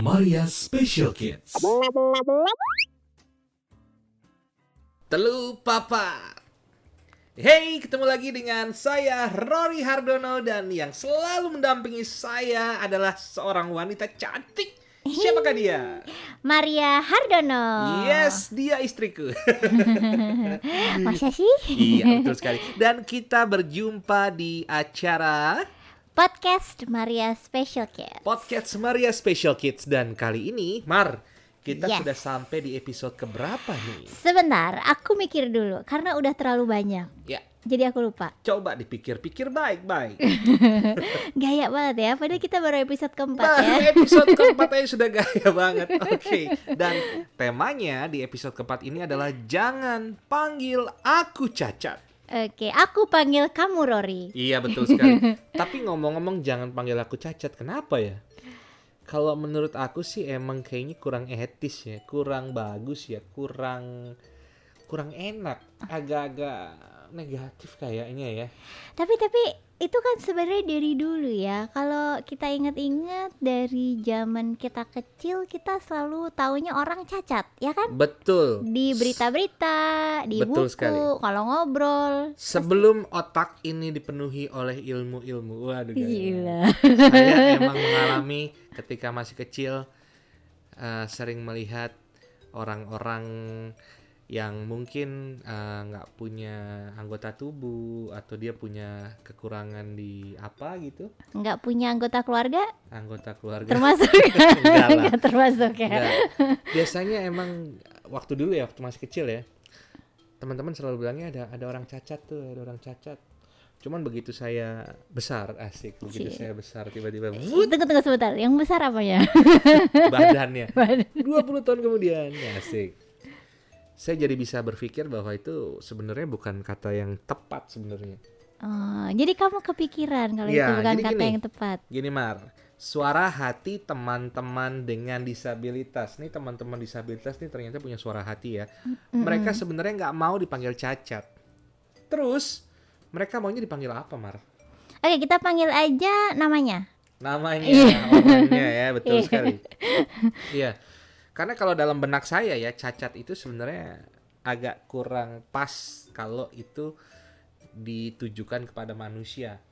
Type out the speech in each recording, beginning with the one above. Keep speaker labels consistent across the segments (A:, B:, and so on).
A: Maria Special Kids. Telu Papa. Hey, ketemu lagi dengan saya Rory Hardono dan yang selalu mendampingi saya adalah seorang wanita cantik. Siapakah dia?
B: Maria Hardono.
A: Yes, dia istriku.
B: Masa sih?
A: iya, betul sekali. Dan kita berjumpa di acara
B: Podcast Maria Special Kids.
A: Podcast Maria Special Kids dan kali ini, Mar, kita
B: Yes.
A: sudah sampai di episode keberapa nih?
B: Sebentar, aku mikir dulu karena udah terlalu banyak.
A: Ya,
B: Jadi aku lupa.
A: coba dipikir-pikir baik-baik.
B: Gaya banget ya, padahal kita baru episode keempat
A: Nah,
B: ya.
A: episode keempat aja sudah gaya banget. Oke, dan temanya di episode keempat ini adalah jangan panggil aku cacat.
B: Oke, aku panggil kamu Rory.
A: Iya betul sekali. Tapi ngomong-ngomong jangan panggil aku cacat. Kenapa ya? Kalau menurut aku sih emang kayaknya kurang etis ya, kurang bagus ya, kurang kurang enak, agak-agak negatif kayaknya ya.
B: Tapi tapi itu kan sebenarnya dari dulu ya. Kalau kita ingat-ingat dari zaman kita kecil kita selalu taunya orang cacat, ya kan?
A: Betul.
B: Di berita-berita, di
A: Betul
B: buku,
A: sekali.
B: kalau ngobrol.
A: Sebelum otak ini dipenuhi oleh ilmu-ilmu, waduh gaya.
B: Gila.
A: Saya emang mengalami ketika masih kecil eh, sering melihat orang-orang yang mungkin eh, nggak punya anggota tubuh atau dia punya kekurangan di apa gitu?
B: Nggak punya anggota keluarga?
A: Anggota keluarga.
B: Termasuk? Nggak termasuk ya.
A: Enggak. biasanya emang waktu dulu ya waktu masih kecil ya teman-teman selalu bilangnya ada ada orang cacat tuh ada orang cacat. Cuman begitu saya besar asik begitu
B: Cie.
A: saya besar tiba-tiba
B: tunggu tunggu sebentar yang besar apanya
A: badannya. 20 tahun kemudian asik saya jadi bisa berpikir bahwa itu sebenarnya bukan kata yang tepat sebenarnya.
B: Oh, jadi kamu kepikiran kalau
A: Iya,
B: itu bukan
A: jadi
B: kata
A: gini.
B: yang tepat.
A: Gini Mar. Suara hati teman-teman dengan disabilitas. Nih teman-teman disabilitas nih ternyata punya suara hati ya. Mereka sebenarnya nggak mau dipanggil cacat. Terus mereka maunya dipanggil apa Mar?
B: Oke kita panggil aja namanya.
A: Namanya
B: Iya.
A: orangnya ya betul
B: Iya.
A: sekali. Iya karena kalau dalam benak saya ya cacat itu sebenarnya agak kurang pas kalau itu ditujukan kepada manusia.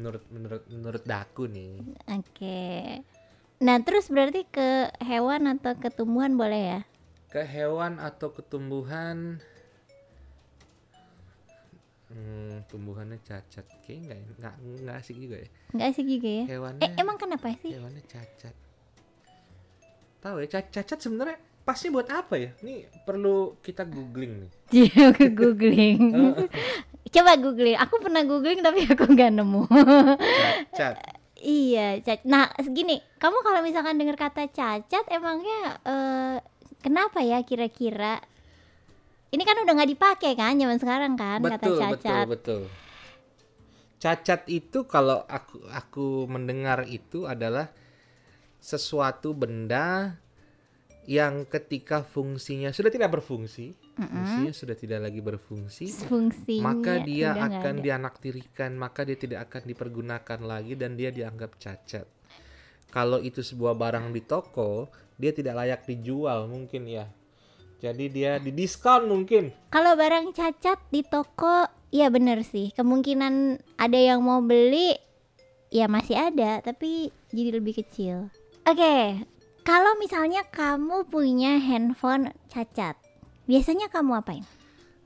A: Menurut menurut menurut daku nih.
B: Oke. Nah terus berarti ke hewan atau ke tumbuhan boleh ya?
A: Ke hewan atau ke tumbuhan hmm, tumbuhannya cacat. Kayaknya nggak nggak nggak asik juga ya.
B: Nggak asik juga ya?
A: Hewannya
B: eh emang kenapa sih?
A: hewannya cacat tahu ya ca- cacat sebenarnya pasnya buat apa ya? Ini perlu kita googling nih.
B: Iya, ke googling. Coba googling. Aku pernah googling tapi aku nggak nemu.
A: Cacat.
B: Iya, cacat. Nah, segini, kamu kalau misalkan dengar kata cacat, emangnya eh, kenapa ya kira-kira? Ini kan udah nggak dipakai kan zaman sekarang kan kata
A: betul betul
B: cacat.
A: betul. Cacat itu kalau aku aku mendengar itu adalah sesuatu benda yang ketika fungsinya sudah tidak berfungsi fungsinya sudah tidak lagi berfungsi
B: Fungsinya
A: maka dia akan dianaktirikan maka dia tidak akan dipergunakan lagi dan dia dianggap cacat. Kalau itu sebuah barang di toko dia tidak layak dijual mungkin ya. Jadi dia didiskon mungkin.
B: Kalau barang cacat di toko, ya bener sih. Kemungkinan ada yang mau beli, ya masih ada, tapi jadi lebih kecil. Oke, kalau misalnya kamu punya handphone cacat, biasanya kamu apain?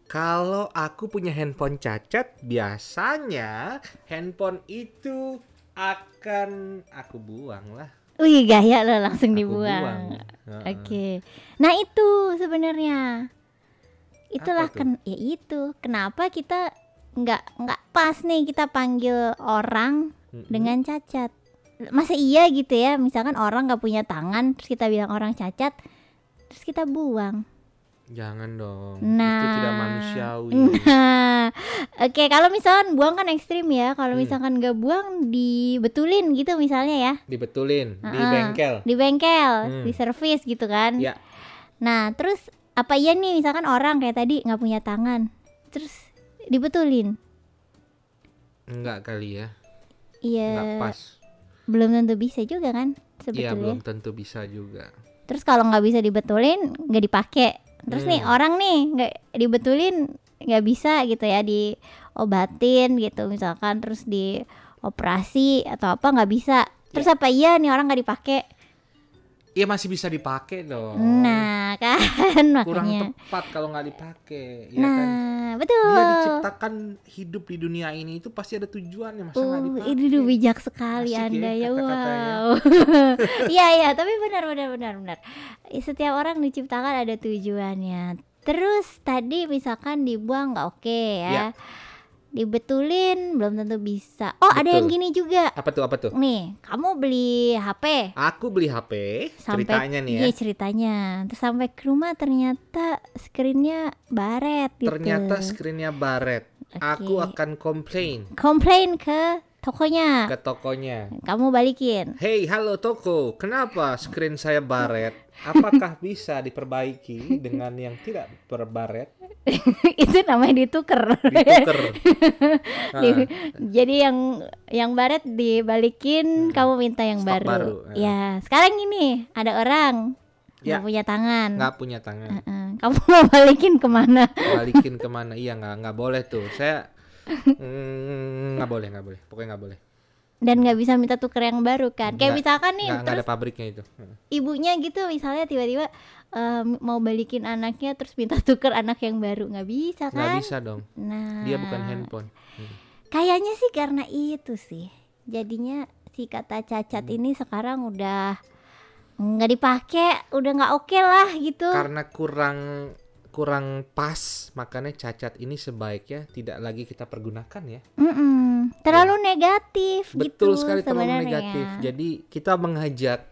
A: Kalau aku punya handphone cacat, biasanya handphone itu akan aku buang lah.
B: Wih, gaya lo langsung
A: Aku
B: dibuang. Oke. Nah, itu sebenarnya. Itulah
A: Apa
B: kan ya itu. Kenapa kita nggak nggak pas nih kita panggil orang
A: Mm-mm.
B: dengan cacat. Masa iya gitu ya? Misalkan orang nggak punya tangan terus kita bilang orang cacat terus kita buang.
A: Jangan dong.
B: Nah.
A: Itu tidak manusiawi.
B: Nah, oke kalau misalkan buang kan ekstrim ya. Kalau
A: Hmm.
B: misalkan nggak buang dibetulin gitu misalnya ya.
A: Dibetulin di
B: Heeh.
A: bengkel.
B: Di bengkel,
A: Hmm.
B: di servis gitu kan.
A: Ya.
B: Nah, terus apa iya nih misalkan orang kayak tadi nggak punya tangan, terus dibetulin?
A: Enggak kali ya.
B: Iya.
A: Enggak pas.
B: Belum tentu bisa juga kan
A: Iya
B: sebetulnya.
A: belum tentu bisa juga.
B: Terus kalau nggak bisa dibetulin nggak dipakai. Terus nih
A: Hmm.
B: orang nih nggak dibetulin nggak bisa gitu ya diobatin gitu misalkan terus dioperasi atau apa nggak bisa. Terus apa iya nih orang nggak dipakai?
A: Iya masih bisa dipakai dong.
B: Nah kan
A: Kurang
B: makanya.
A: tepat kalau nggak dipakai, ya kan?
B: Nah betul.
A: Dia diciptakan hidup di dunia ini itu pasti ada tujuannya masa nggak
B: Uh,
A: dipakai.
B: ini udah bijak sekali
A: Asik ya
B: anda ya,
A: kata-katanya.
B: wow. Iya iya, tapi benar benar benar benar. Setiap orang diciptakan ada tujuannya. Terus tadi misalkan dibuang nggak oke ya.
A: Ya.
B: Dibetulin belum tentu bisa. Oh ada yang
A: Betul.
B: gini juga.
A: Apa tuh apa tuh?
B: Nih, kamu beli HP
A: Aku beli HP,
B: sampai
A: ceritanya nih ya.
B: Iya ceritanya. Terus sampai ke rumah ternyata screennya baret gitu.
A: Ternyata screennya baret. Aku
B: Oke.
A: akan komplain
B: komplain ke tokonya.
A: ke tokonya.
B: Kamu balikin.
A: Hey, halo toko, kenapa screen saya baret? Apakah bisa diperbaiki dengan yang tidak berbaret?
B: itu namanya dituker.
A: Dituker. Ah,
B: Di- jadi yang yang baret dibalikin, kamu minta yang
A: Hmm. Stok
B: baru.
A: baru, eh.
B: Ya, sekarang ini ada orang
A: Ya.
B: punya tangan.
A: nggak punya tangan.
B: Heeh. Kamu mau balikin ke mana?
A: Balikin ke mana? Iya nggak nggak boleh tuh. Saya mm, nggak boleh nggak boleh. Pokoknya nggak boleh.
B: Dan nggak bisa minta tuker yang baru kan? Kayak
A: Nggak-
B: misalkan nih,
A: Nggak nggak
B: terus
A: ada pabriknya itu. Heeh.
B: ibunya gitu misalnya tiba-tiba eh, mau balikin anaknya terus minta tuker anak yang baru nggak bisa
A: Nggak
B: kan?
A: bisa dong.
B: Nah,
A: Dia bukan handphone. Hmm.
B: Kayaknya sih karena itu sih. Jadinya si kata cacat
A: Hmm.
B: ini sekarang udah nggak dipakai, udah nggak oke lah gitu.
A: Karena kurang kurang pas, makanya cacat ini sebaiknya tidak lagi kita pergunakan ya.
B: Mm-mm. Terlalu negatif
A: Betul
B: gitu
A: sekali terlalu negatif. Jadi kita mengajak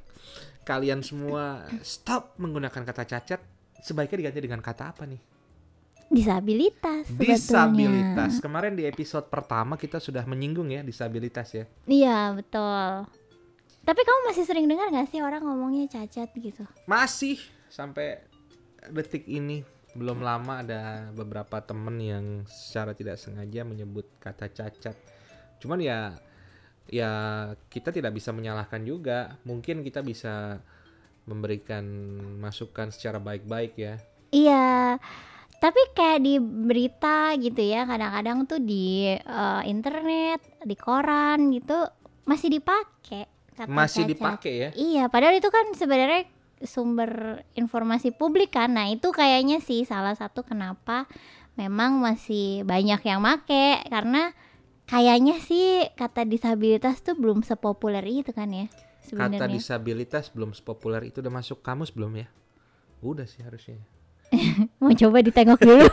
A: kalian semua stop menggunakan kata cacat. Sebaiknya diganti dengan kata apa nih?
B: Disabilitas sebetulnya.
A: Disabilitas. Kemarin di episode pertama kita sudah menyinggung ya disabilitas ya.
B: Iya betul. Tapi kamu masih sering dengar nggak sih orang ngomongnya cacat gitu?
A: Masih sampai detik ini belum lama ada beberapa temen yang secara tidak sengaja menyebut kata cacat. Cuman ya ya kita tidak bisa menyalahkan juga. Mungkin kita bisa memberikan masukan secara baik-baik ya.
B: Iya. Tapi kayak di berita gitu ya, kadang-kadang tuh di eh, internet, di koran gitu masih dipakai kata
A: Masih
B: cacat.
A: dipakai ya.
B: Iya, padahal itu kan sebenarnya sumber informasi publik kan. Nah, itu kayaknya sih salah satu kenapa memang masih banyak yang make karena kayaknya sih kata disabilitas tuh belum sepopuler itu kan ya
A: Kata
B: sebenarnya.
A: disabilitas belum sepopuler itu udah masuk kamus belum ya? Udah sih harusnya.
B: Mau coba ditengok dulu.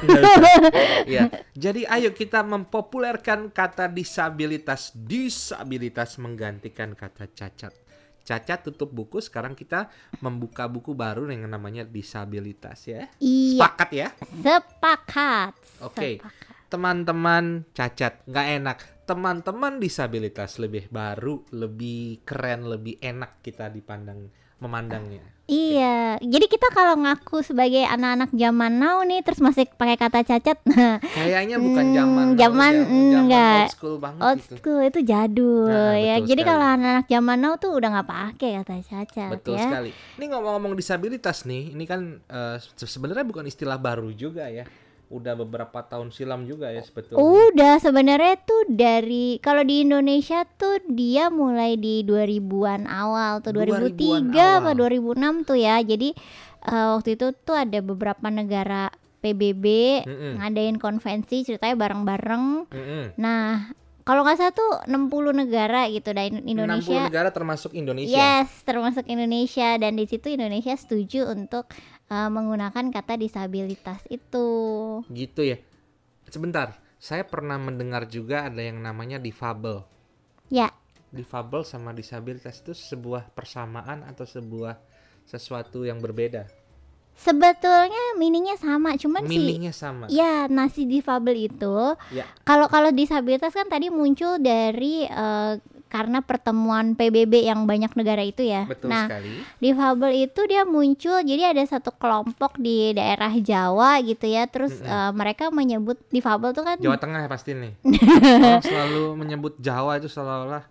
A: ya. Jadi ayo kita mempopulerkan kata disabilitas. Disabilitas menggantikan kata cacat. Cacat tutup buku, sekarang kita membuka buku baru yang namanya disabilitas ya.
B: iya,
A: Sepakat ya?
B: sepakat.
A: Oke.
B: sepakat.
A: Teman-teman cacat nggak enak. Teman-teman disabilitas lebih baru, lebih keren, lebih enak kita dipandang memandangnya.
B: Iya, jadi kita kalau ngaku sebagai anak-anak zaman now nih terus masih pakai kata cacat, nah
A: Kayaknya bukan
B: Hmm,
A: zaman now,
B: zaman, hmm,
A: zaman
B: enggak.
A: old school banget
B: old
A: gitu.
B: school itu jadul
A: Nah,
B: ya.
A: betul
B: Jadi kalau anak-anak zaman now tuh udah nggak pakai kata cacat
A: Betul
B: ya.
A: sekali. Ini ngomong-ngomong disabilitas nih, ini kan se- sebenarnya bukan istilah baru juga ya. Udah beberapa tahun silam juga ya sebetulnya.
B: Udah sebenarnya tuh dari kalau di Indonesia tuh dia mulai di 2000-an awal tuh
A: 2000-an
B: 2003 apa
A: awal.
B: 2006 tuh ya. Jadi eh, waktu itu tuh ada beberapa negara PBB
A: Mm-mm.
B: ngadain konvensi ceritanya bareng-bareng.
A: Mm-mm.
B: Nah, kalau nggak salah tuh 60 negara gitu dan
A: 60
B: Indonesia
A: negara termasuk Indonesia.
B: Yes, termasuk Indonesia dan di situ Indonesia setuju untuk uh, menggunakan kata disabilitas itu.
A: Gitu ya. Sebentar, saya pernah mendengar juga ada yang namanya difabel.
B: Ya,
A: Difabel sama disabilitas itu sebuah persamaan atau sebuah sesuatu yang berbeda.
B: sebetulnya meaningnya sama, cuman sih
A: Meaningnya sama.
B: ya nasi difabel itu
A: Ya.
B: kalau kalau disabilitas kan tadi muncul dari uh, karena pertemuan PBB yang banyak negara itu ya.
A: Betul
B: nah,
A: sekali.
B: difabel itu dia muncul jadi ada satu kelompok di daerah Jawa gitu ya. Terus
A: Mm-mm.
B: uh, mereka menyebut difabel tuh kan
A: Jawa Tengah ya pasti nih. Orang selalu menyebut Jawa itu seolah-olah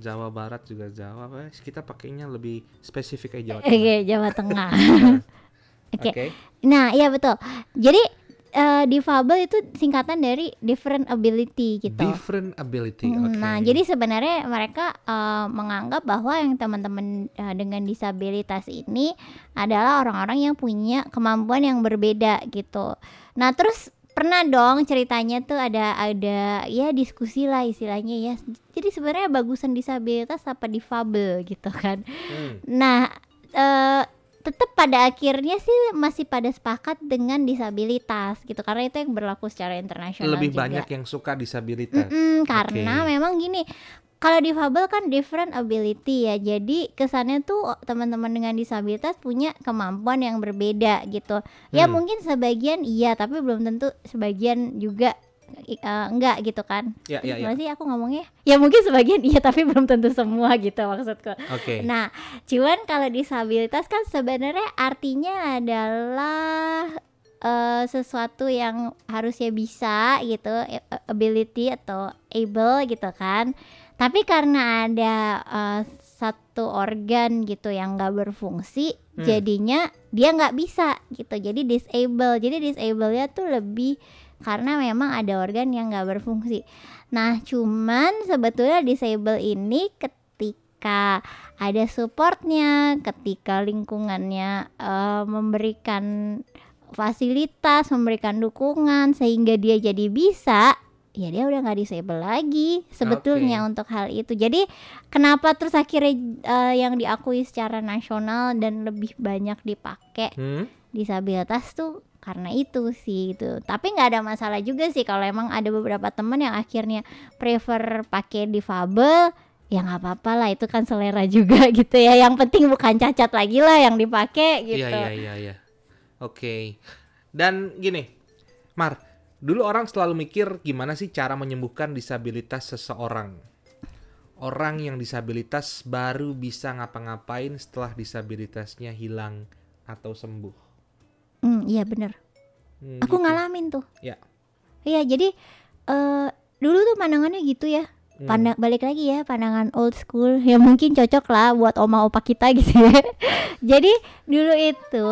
A: Jawa Barat juga Jawa. eh, Kita pakainya lebih spesifik aja Jawa
B: Oke,
A: Tengah.
B: Jawa Tengah. Oke.
A: Oke.
B: Nah, iya betul. Jadi eh, difabel itu singkatan dari different ability gitu.
A: Different ability.
B: Mm,
A: Oke.
B: Nah, jadi sebenarnya mereka eh, menganggap bahwa yang teman-teman eh, dengan disabilitas ini adalah orang-orang yang punya kemampuan yang berbeda gitu. Nah, terus pernah dong ceritanya tuh ada ada ya diskusi lah istilahnya ya. Jadi sebenarnya bagusan disabilitas apa difabel gitu kan.
A: Hmm.
B: Nah, eh tetap pada akhirnya sih masih pada sepakat dengan disabilitas gitu karena itu yang berlaku secara internasional
A: Lebih
B: juga.
A: banyak yang suka disabilitas.
B: Mm-mm, karena
A: Oke.
B: memang gini kalau difabel kan different ability ya jadi kesannya tuh teman-teman dengan disabilitas punya kemampuan yang berbeda gitu ya
A: Hmm.
B: mungkin sebagian iya tapi belum tentu sebagian juga eh, enggak gitu kan
A: Ya, ya, ya.
B: Sih aku ngomongnya ya mungkin sebagian iya tapi belum tentu semua gitu maksudku
A: Oke.
B: Nah, cuman kalau disabilitas kan sebenarnya artinya adalah eh, sesuatu yang harusnya bisa gitu, a- ability atau able gitu kan. Tapi karena ada eh, satu organ gitu yang nggak berfungsi,
A: Hmm.
B: jadinya dia nggak bisa gitu. Jadi disable. Jadi disable-nya tuh lebih karena memang ada organ yang nggak berfungsi. Nah, cuman sebetulnya disable ini ketika ada supportnya, ketika lingkungannya eh, memberikan fasilitas, memberikan dukungan sehingga dia jadi bisa, ya dia udah nggak disable lagi sebetulnya
A: Oke.
B: untuk hal itu. Jadi kenapa terus akhirnya eh, yang diakui secara nasional dan lebih banyak dipakai
A: Hmm?
B: disabilitas tuh karena itu sih gitu tapi nggak ada masalah juga sih kalau emang ada beberapa teman yang akhirnya prefer pakai difabel ya nggak apa-apa lah itu kan selera juga gitu ya yang penting bukan cacat lagi lah yang dipakai gitu
A: Iya, iya, iya, iya. Oke. Dan gini, Mar, dulu orang selalu mikir gimana sih cara menyembuhkan disabilitas seseorang. Orang yang disabilitas baru bisa ngapa-ngapain setelah disabilitasnya hilang atau sembuh.
B: Hmm, iya bener
A: Hmm,
B: aku
A: gitu.
B: ngalamin tuh
A: Ya.
B: iya jadi eh dulu tuh pandangannya gitu ya
A: Hmm.
B: pandang balik lagi ya pandangan old school ya mungkin cocok lah buat oma opa kita gitu ya jadi dulu itu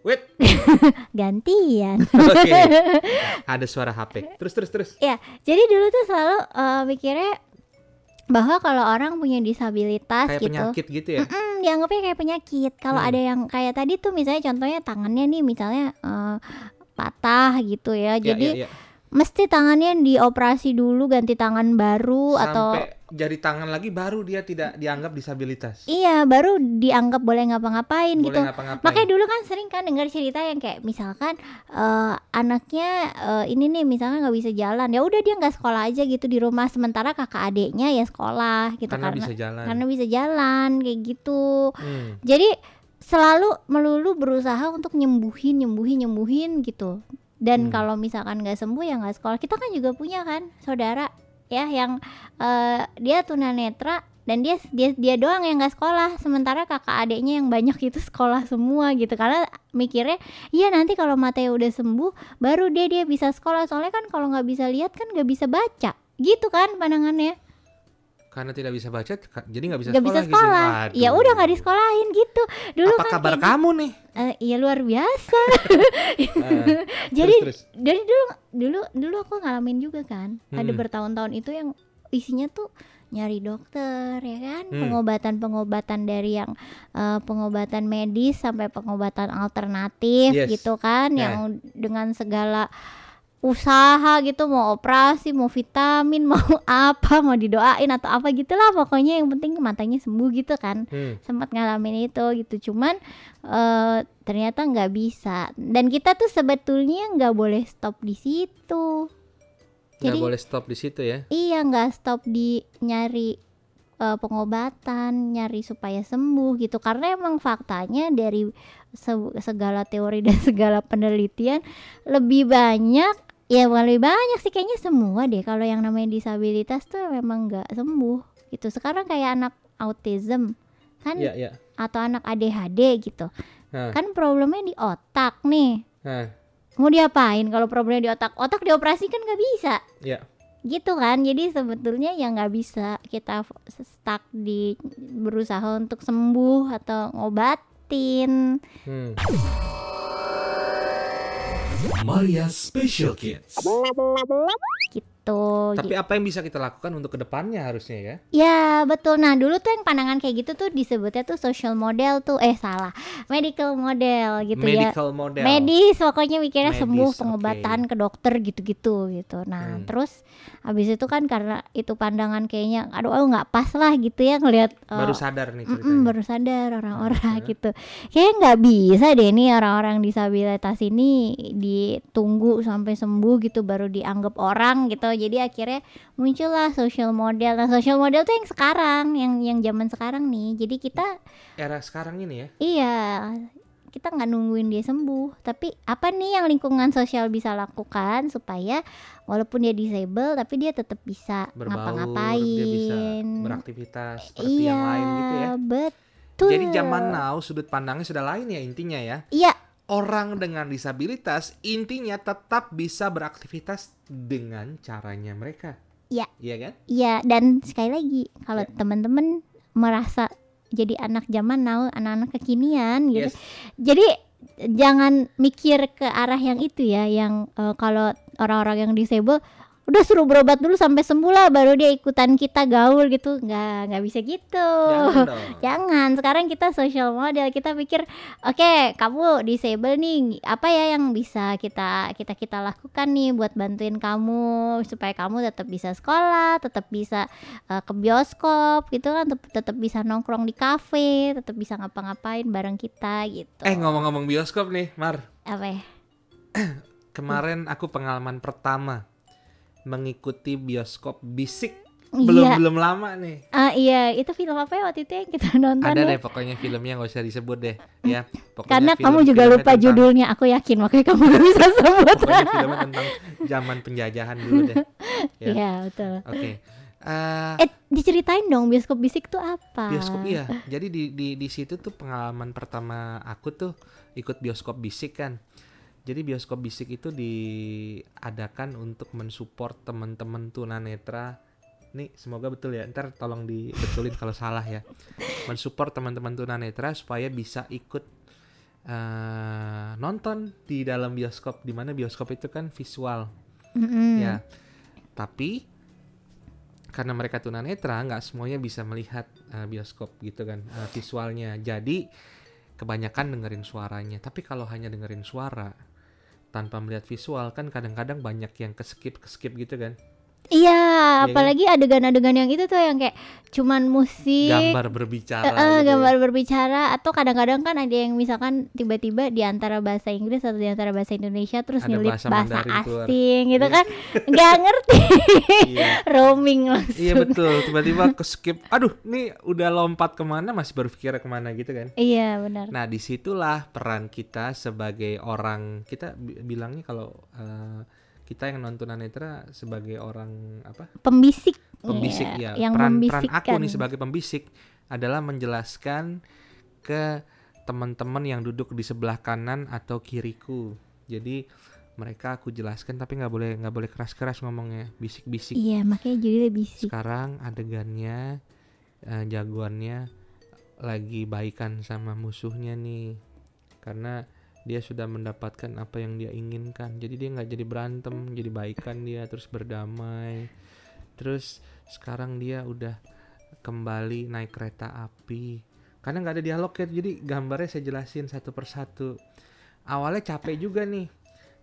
A: Wait.
B: gantian
A: Oke. Ada suara HP. Terus terus terus.
B: Ya, jadi dulu tuh selalu eh, mikirnya bahwa kalau orang punya disabilitas
A: Kayak
B: gitu,
A: penyakit gitu ya.
B: mm, dianggapnya kayak penyakit. Kalau
A: Hmm.
B: ada yang kayak tadi tuh misalnya contohnya tangannya nih misalnya eh, patah gitu ya,
A: Ya,
B: jadi
A: ya, ya.
B: Mesti tangannya dioperasi dulu ganti tangan baru atau
A: Sampai jari tangan lagi baru dia tidak dianggap disabilitas.
B: iya baru dianggap boleh ngapa-ngapain
A: Boleh
B: gitu.
A: ngapa-ngapain.
B: Makanya dulu kan sering kan dengar cerita yang kayak misalkan eh, anaknya eh, ini nih misalnya nggak bisa jalan, ya udah dia nggak sekolah aja gitu di rumah sementara kakak adiknya ya sekolah gitu
A: karena,
B: karena
A: bisa jalan.
B: karena bisa jalan kayak gitu.
A: Hmm.
B: Jadi selalu melulu berusaha untuk nyembuhin, nyembuhin, nyembuhin gitu. Dan
A: Hmm.
B: kalau misalkan nggak sembuh ya nggak sekolah. Kita kan juga punya kan saudara ya yang eh, dia tunanetra dan dia dia dia doang yang nggak sekolah. Sementara kakak adiknya yang banyak itu sekolah semua gitu. Karena mikirnya iya nanti kalau matanya udah sembuh baru dia dia bisa sekolah. Soalnya kan kalau nggak bisa lihat kan nggak bisa baca. Gitu kan pandangannya
A: Karena tidak bisa baca, jadi nggak bisa
B: nggak
A: sekolah.
B: bisa
A: gitu.
B: sekolah ya
A: Waduh.
B: udah nggak disekolahin gitu dulu
A: Apa
B: kan
A: kabar
B: kayak
A: kamu nih?
B: Eh, iya luar biasa.
A: Eh,
B: Jadi
A: terus, terus.
B: dari dulu dulu dulu aku ngalamin juga kan. Ada
A: Hmm.
B: bertahun-tahun itu yang isinya tuh nyari dokter ya kan,
A: Hmm.
B: pengobatan-pengobatan dari yang eh, pengobatan medis sampai pengobatan alternatif
A: Yes.
B: gitu kan
A: Ya.
B: yang dengan segala usaha gitu mau operasi mau vitamin mau apa mau didoain atau apa gitulah pokoknya. Yang penting matanya sembuh gitu kan.
A: Hmm.
B: sempat ngalamin itu gitu. Cuman eh, ternyata nggak bisa. Dan kita tuh sebetulnya nggak boleh stop di situ.
A: Nggak
B: Jadi-
A: boleh stop di situ ya.
B: iya nggak stop di nyari eh, pengobatan nyari supaya sembuh gitu. Karena emang faktanya dari se- segala teori dan segala penelitian lebih banyak ya bukan lebih banyak sih kayaknya semua deh. Kalau yang namanya disabilitas tuh memang nggak sembuh gitu. Sekarang kayak anak autism kan?
A: Iya, iya.
B: atau anak ADHD gitu.
A: Nah,
B: kan problemnya di otak nih.
A: Nah,
B: mau diapain kalau problemnya di otak? Otak dioperasi kan nggak bisa.
A: Ya.
B: gitu kan? Jadi sebetulnya ya nggak bisa kita stuck di berusaha untuk sembuh atau ngobatin.
A: Hmm.
C: Maria Special Kids.
B: Gitu
A: Tapi apa yang bisa kita lakukan untuk ke depannya harusnya ya?
B: Ya betul. Nah dulu tuh yang pandangan kayak gitu tuh disebutnya tuh social model tuh eh salah medical model gitu ya.
A: Medical model.
B: Medis pokoknya mikirnya
A: Medis,
B: sembuh pengobatan ke dokter gitu-gitu gitu. Nah
A: Hmm.
B: terus habis itu kan karena itu pandangan kayaknya aduh oh nggak pas lah gitu ya ngelihat eh,
A: Baru sadar nih
B: Mm-mm,
A: ceritanya.
B: baru sadar orang-orang
A: Oke.
B: gitu. Kayaknya nggak bisa deh nih orang-orang disabilitas ini ditunggu sampai sembuh gitu baru dianggap orang gitu. Jadi akhirnya muncullah social model. Nah social model tuh yang sekarang, yang yang zaman sekarang nih. Jadi kita
A: Era sekarang ini ya.
B: iya kita nggak nungguin dia sembuh. Tapi apa nih yang lingkungan sosial bisa lakukan supaya walaupun dia disable tapi dia tetap bisa ngapa-ngapain.
A: dia bisa beraktivitas seperti
B: iya,
A: yang lain gitu ya.
B: betul.
A: Jadi zaman now sudut pandangnya sudah lain ya intinya ya.
B: Iya,
A: Orang dengan disabilitas intinya tetap bisa beraktivitas dengan caranya mereka.
B: Iya.
A: Iya kan?
B: Iya, dan sekali lagi kalau
A: Ya.
B: teman-teman merasa jadi anak zaman now, anak-anak kekinian gitu.
A: Yes.
B: Jadi jangan mikir ke arah yang itu ya, yang eh, kalau orang-orang yang disable udah suruh berobat dulu sampai sembuh lah baru dia ikutan kita gaul gitu. nggak nggak bisa gitu.
A: Jangan dong.
B: Jangan, sekarang kita social model, kita pikir, oke, kamu disable nih, apa ya yang bisa kita kita kita lakukan nih buat bantuin kamu supaya kamu tetap bisa sekolah, tetap bisa eh, ke bioskop gitu kan, tetap, tetap bisa nongkrong di kafe, tetap bisa ngapa-ngapain bareng kita gitu.
A: Eh ngomong-ngomong bioskop nih, Mar.
B: apa ya?
A: Kemarin aku pengalaman pertama mengikuti bioskop bisik. Belum
B: Iya,
A: belum lama nih.
B: Ah, iya, itu film apa ya waktu itu yang kita nonton
A: Ada
B: ya?
A: deh pokoknya filmnya nggak usah disebut deh ya. Pokoknya
B: Karena
A: film-
B: kamu juga lupa
A: tentang-
B: judulnya, aku yakin makanya kamu gak bisa sebut.
A: Pokoknya filmnya tentang zaman penjajahan dulu deh. Ya.
B: Iya, betul.
A: Oke. Eh,
B: Eh, diceritain dong bioskop bisik tuh apa?
A: bioskop iya. Jadi di di di situ tuh pengalaman pertama aku tuh ikut bioskop bisik kan. Jadi bioskop bisik itu diadakan untuk mensupport teman-teman tunanetra. Nih semoga betul ya. Ntar tolong dibetulin kalau salah ya. Mensupport teman-teman tunanetra supaya bisa ikut eh, nonton di dalam bioskop. Di mana bioskop itu kan visual
B: Mm-mm.
A: ya tapi karena mereka tunanetra nggak semuanya bisa melihat eh, bioskop gitu kan eh, visualnya jadi kebanyakan dengerin suaranya tapi kalau hanya dengerin suara tanpa melihat visual kan kadang-kadang banyak yang keskip keskip gitu kan?
B: Iya,
A: kan?
B: apalagi adegan-adegan yang itu tuh yang kayak cuman musik,
A: gambar berbicara
B: eh,
A: gitu ya.
B: gambar berbicara atau kadang-kadang kan ada yang misalkan tiba-tiba di antara bahasa Inggris atau di antara bahasa Indonesia terus
A: Ada
B: nyelip
A: bahasa
B: bahasa,
A: Mandarin keluar.
B: asing gitu
A: Iya.
B: kan nggak ngerti
A: iya
B: roaming langsung.
A: iya betul tiba-tiba keskip aduh nih udah lompat ke mana masih berpikir ke mana gitu kan
B: Iya, benar.
A: Nah, di situlah peran kita sebagai orang kita bi- bilangnya kalau eh, kita yang nonton tunanetra sebagai orang apa?
B: Pembisik.
A: pembisik
B: Iya,
A: ya.
B: yang
A: peran peran aku nih sebagai pembisik adalah menjelaskan ke teman-teman yang duduk di sebelah kanan atau kiriku. Jadi mereka aku jelaskan tapi nggak boleh nggak boleh keras-keras ngomongnya. Bisik-bisik.
B: Iya, makanya judulnya bisik.
A: sekarang adegannya eh, jagoannya lagi baikan sama musuhnya nih. Karena dia sudah mendapatkan apa yang dia inginkan. Jadi dia nggak jadi berantem jadi baikan dia terus berdamai. Terus sekarang dia udah kembali naik kereta api. Karena nggak ada dialog ya jadi gambarnya saya jelasin satu persatu. Awalnya capek juga nih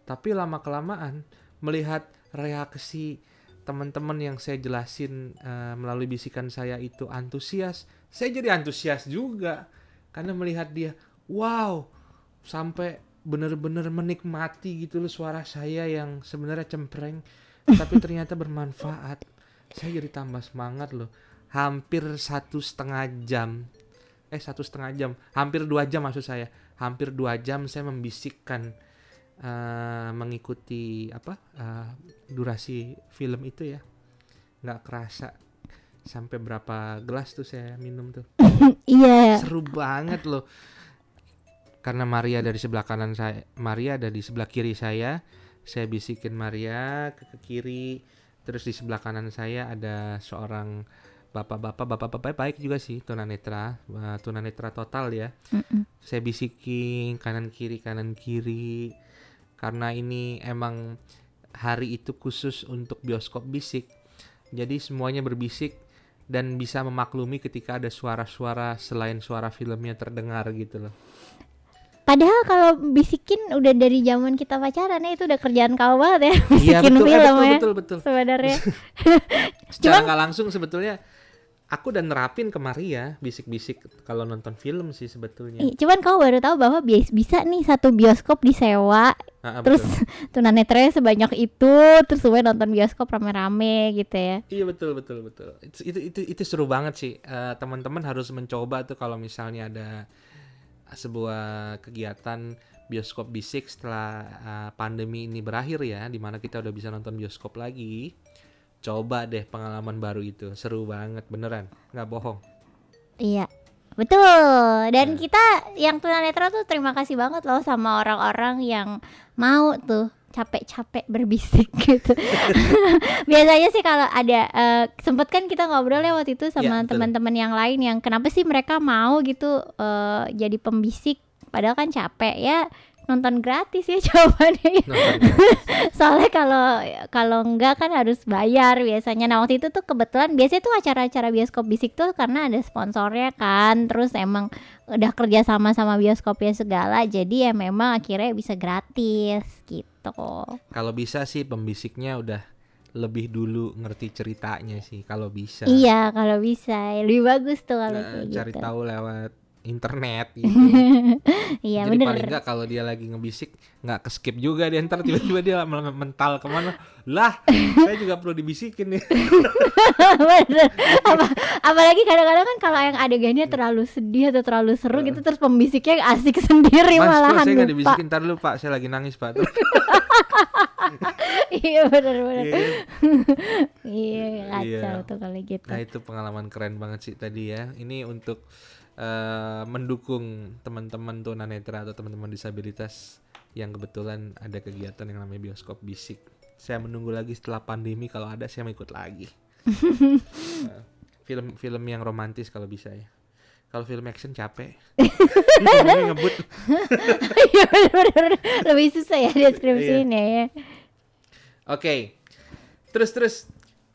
A: tapi lama kelamaan melihat reaksi teman-teman yang saya jelasin eh, melalui bisikan saya itu antusias, saya jadi antusias juga karena melihat dia, wow, sampai benar-benar menikmati gitu loh suara saya yang sebenarnya cempreng, tapi ternyata bermanfaat. Saya jadi tambah semangat loh. Hampir satu setengah jam, eh satu setengah jam, hampir dua jam maksud saya, hampir dua jam saya membisikkan eh, mengikuti apa eh, durasi film itu ya nggak kerasa sampai berapa gelas tuh saya minum tuh
B: Iya.
A: seru banget loh karena Maria dari sebelah kanan saya Maria ada di sebelah kiri saya saya bisikin Maria ke, ke kiri Terus di sebelah kanan saya ada seorang bapak-bapak, bapak-bapak baik juga sih tunanetra, eh, tunanetra total ya.
B: Mm-mm.
A: Saya bisikin kanan kiri kanan kiri karena ini emang hari itu khusus untuk bioskop bisik. Jadi semuanya berbisik dan bisa memaklumi ketika ada suara-suara selain suara filmnya terdengar gitu loh.
B: Padahal kalau bisikin udah dari zaman kita pacaran ya itu udah kerjaan kau banget ya
A: Iya
B: bisikin
A: eh,
B: film
A: betul,
B: ya
A: betul betul
B: sebenarnya.
A: Secara
B: Cuman-
A: nggak langsung sebetulnya aku udah nerapin ke Maria bisik-bisik kalau nonton film sih sebetulnya.
B: Ih, Cuman kau baru tahu bahwa bias- bisa nih satu bioskop disewa
A: Ah, ah,
B: terus
A: betul.
B: tunanetranya sebanyak itu terus semuanya nonton bioskop rame-rame gitu ya.
A: Iya betul betul betul. Itu itu itu, itu seru banget sih. Eh, teman-teman harus mencoba tuh kalau misalnya ada sebuah kegiatan bioskop bisik setelah eh, pandemi ini berakhir ya, di mana kita udah bisa nonton bioskop lagi. Coba deh pengalaman baru itu, seru banget beneran, nggak bohong.
B: Iya. Betul. Dan
A: Nah.
B: kita yang tunanetra tuh terima kasih banget loh sama orang-orang yang mau tuh capek-capek berbisik gitu. Biasanya sih kalau ada eh, sempet kan kita ngobrol ya waktu itu sama
A: betul.
B: teman-teman yang lain yang kenapa sih mereka mau gitu eh, jadi pembisik padahal kan capek ya nonton gratis ya jawabannya.
A: Nonton.
B: soalnya kalau kalau enggak kan harus bayar biasanya. Nah waktu itu tuh kebetulan biasanya tuh acara-acara bioskop bisik tuh karena ada sponsornya kan. Terus emang udah kerja sama sama bioskopnya segala jadi ya memang akhirnya bisa gratis gitu.
A: Kalau bisa sih pembisiknya udah lebih dulu ngerti ceritanya sih kalau bisa.
B: iya kalau bisa. Lebih bagus tuh kalau
A: Nah,
B: kayak
A: cari
B: gitu.
A: tahu lewat internet gitu.
B: iya
A: Jadi
B: bener.
A: paling enggak kalau dia lagi ngebisik nggak ke skip juga dia ntar tiba-tiba dia mental ke mana. Lah saya juga perlu dibisikin nih.
B: Bener. Apa, apalagi kadang-kadang kan kalau yang adegannya terlalu sedih atau terlalu seru gitu terus pembisiknya asik sendiri
A: mas
B: malahan
A: saya nggak
B: lupa.
A: dibisikin? Ntar dulu pak saya lagi nangis pak.
B: Iya bener-bener
A: Iya.
B: iya kacau
A: Iya.
B: tuh kalau gitu.
A: Nah itu pengalaman keren banget sih tadi ya. Ini untuk eh, mendukung teman-teman tunanetra atau teman-teman disabilitas yang kebetulan ada kegiatan yang namanya bioskop bisik. Saya menunggu lagi setelah pandemi kalau ada saya mau ikut lagi. Eh, film-film yang romantis kalau bisa ya. Kalau film action capek. Ngebut.
B: Iya lebih susah ya
A: Iya.
B: deskripsinya ya.
A: Oke, terus terus.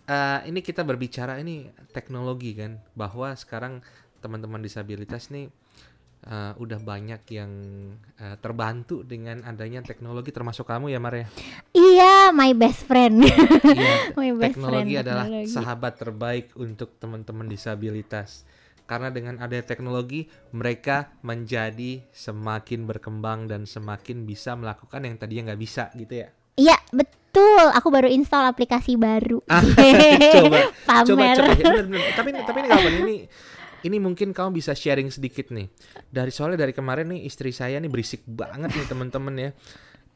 A: Eh, ini kita berbicara ini teknologi kan, bahwa sekarang teman-teman disabilitas nih eh, udah banyak yang eh, terbantu dengan adanya teknologi, termasuk kamu ya Maria.
B: iya my best friend
A: Iya,
B: my best
A: teknologi
B: friend
A: adalah
B: teknologi.
A: sahabat terbaik untuk teman-teman disabilitas. Karena dengan adanya teknologi, mereka menjadi semakin berkembang dan semakin bisa melakukan yang tadinya nggak bisa gitu ya.
B: iya betul aku baru install aplikasi baru
A: Ah, coba coba
B: pamer
A: coba ya, bener, bener. tapi tapi ini kawan ini ini mungkin kamu bisa sharing sedikit nih. Dari soalnya dari kemarin nih istri saya nih berisik banget nih teman-teman ya.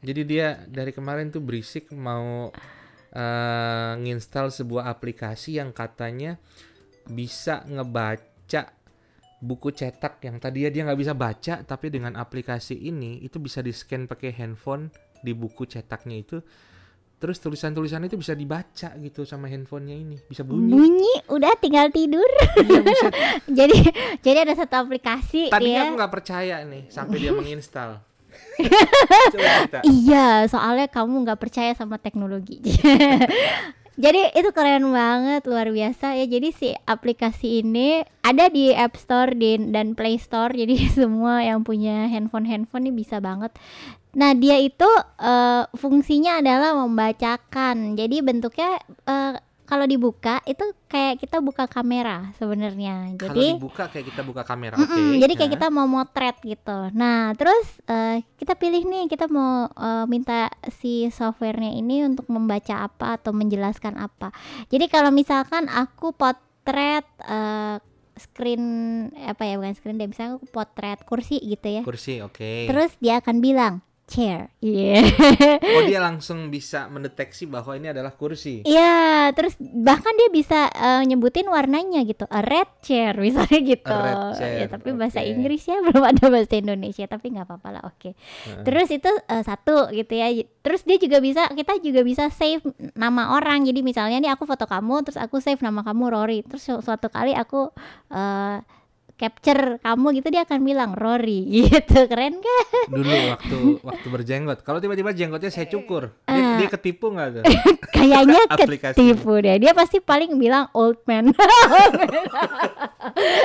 A: Jadi dia dari kemarin tuh berisik mau eh, nginstal sebuah aplikasi yang katanya bisa ngebaca buku cetak yang tadinya dia nggak bisa baca tapi dengan aplikasi ini itu bisa di scan pakai handphone di buku cetaknya itu terus tulisan-tulisan itu bisa dibaca gitu sama handphonenya ini bisa bunyi.
B: Bunyi udah tinggal tidur.
A: Iya,
B: jadi jadi ada satu aplikasi
A: tadinya
B: ya.
A: aku nggak percaya nih sampai dia menginstal.
B: Iya, soalnya kamu nggak percaya sama teknologi. Jadi itu keren banget, luar biasa ya. Jadi si aplikasi ini ada di App Store di, dan Play Store. Jadi semua yang punya handphone-handphone ini bisa banget. Nah dia itu eh, fungsinya adalah membacakan. Jadi bentuknya eh, kalau dibuka itu kayak kita buka kamera sebenarnya.
A: kalau
B: Jadi
A: dibuka kayak kita buka kamera
B: Mm-mm,
A: oke
B: jadi kayak
A: Nah,
B: kita mau motret gitu. Nah, terus eh, kita pilih nih, kita mau eh, minta si softwarenya ini untuk membaca apa atau menjelaskan apa. Jadi kalau misalkan aku potret eh, screen apa ya bukan screen deh, misalnya aku potret kursi gitu ya.
A: kursi oke
B: Terus dia akan bilang chair. Iya.
A: Oh dia langsung bisa mendeteksi bahwa ini adalah kursi.
B: Iya, terus bahkan dia bisa eh, nyebutin warnanya gitu, a red chair misalnya gitu.
A: A red chair,
B: Ya, tapi bahasa
A: oke.
B: Inggris ya belum ada bahasa Indonesia, tapi nggak apa-apa lah, oke.
A: Heeh.
B: Terus itu eh, satu gitu ya. Terus dia juga bisa, kita juga bisa save nama orang. Jadi misalnya nih aku foto kamu, terus aku save nama kamu Rory. Terus su- suatu kali aku eh, capture kamu gitu dia akan bilang Rory gitu keren kan
A: Dulu waktu waktu berjenggot. Kalau tiba-tiba jenggotnya saya cukur,
B: Ah.
A: dia, dia ketipu nggak tuh?
B: kayaknya ketipu deh dia pasti paling bilang old man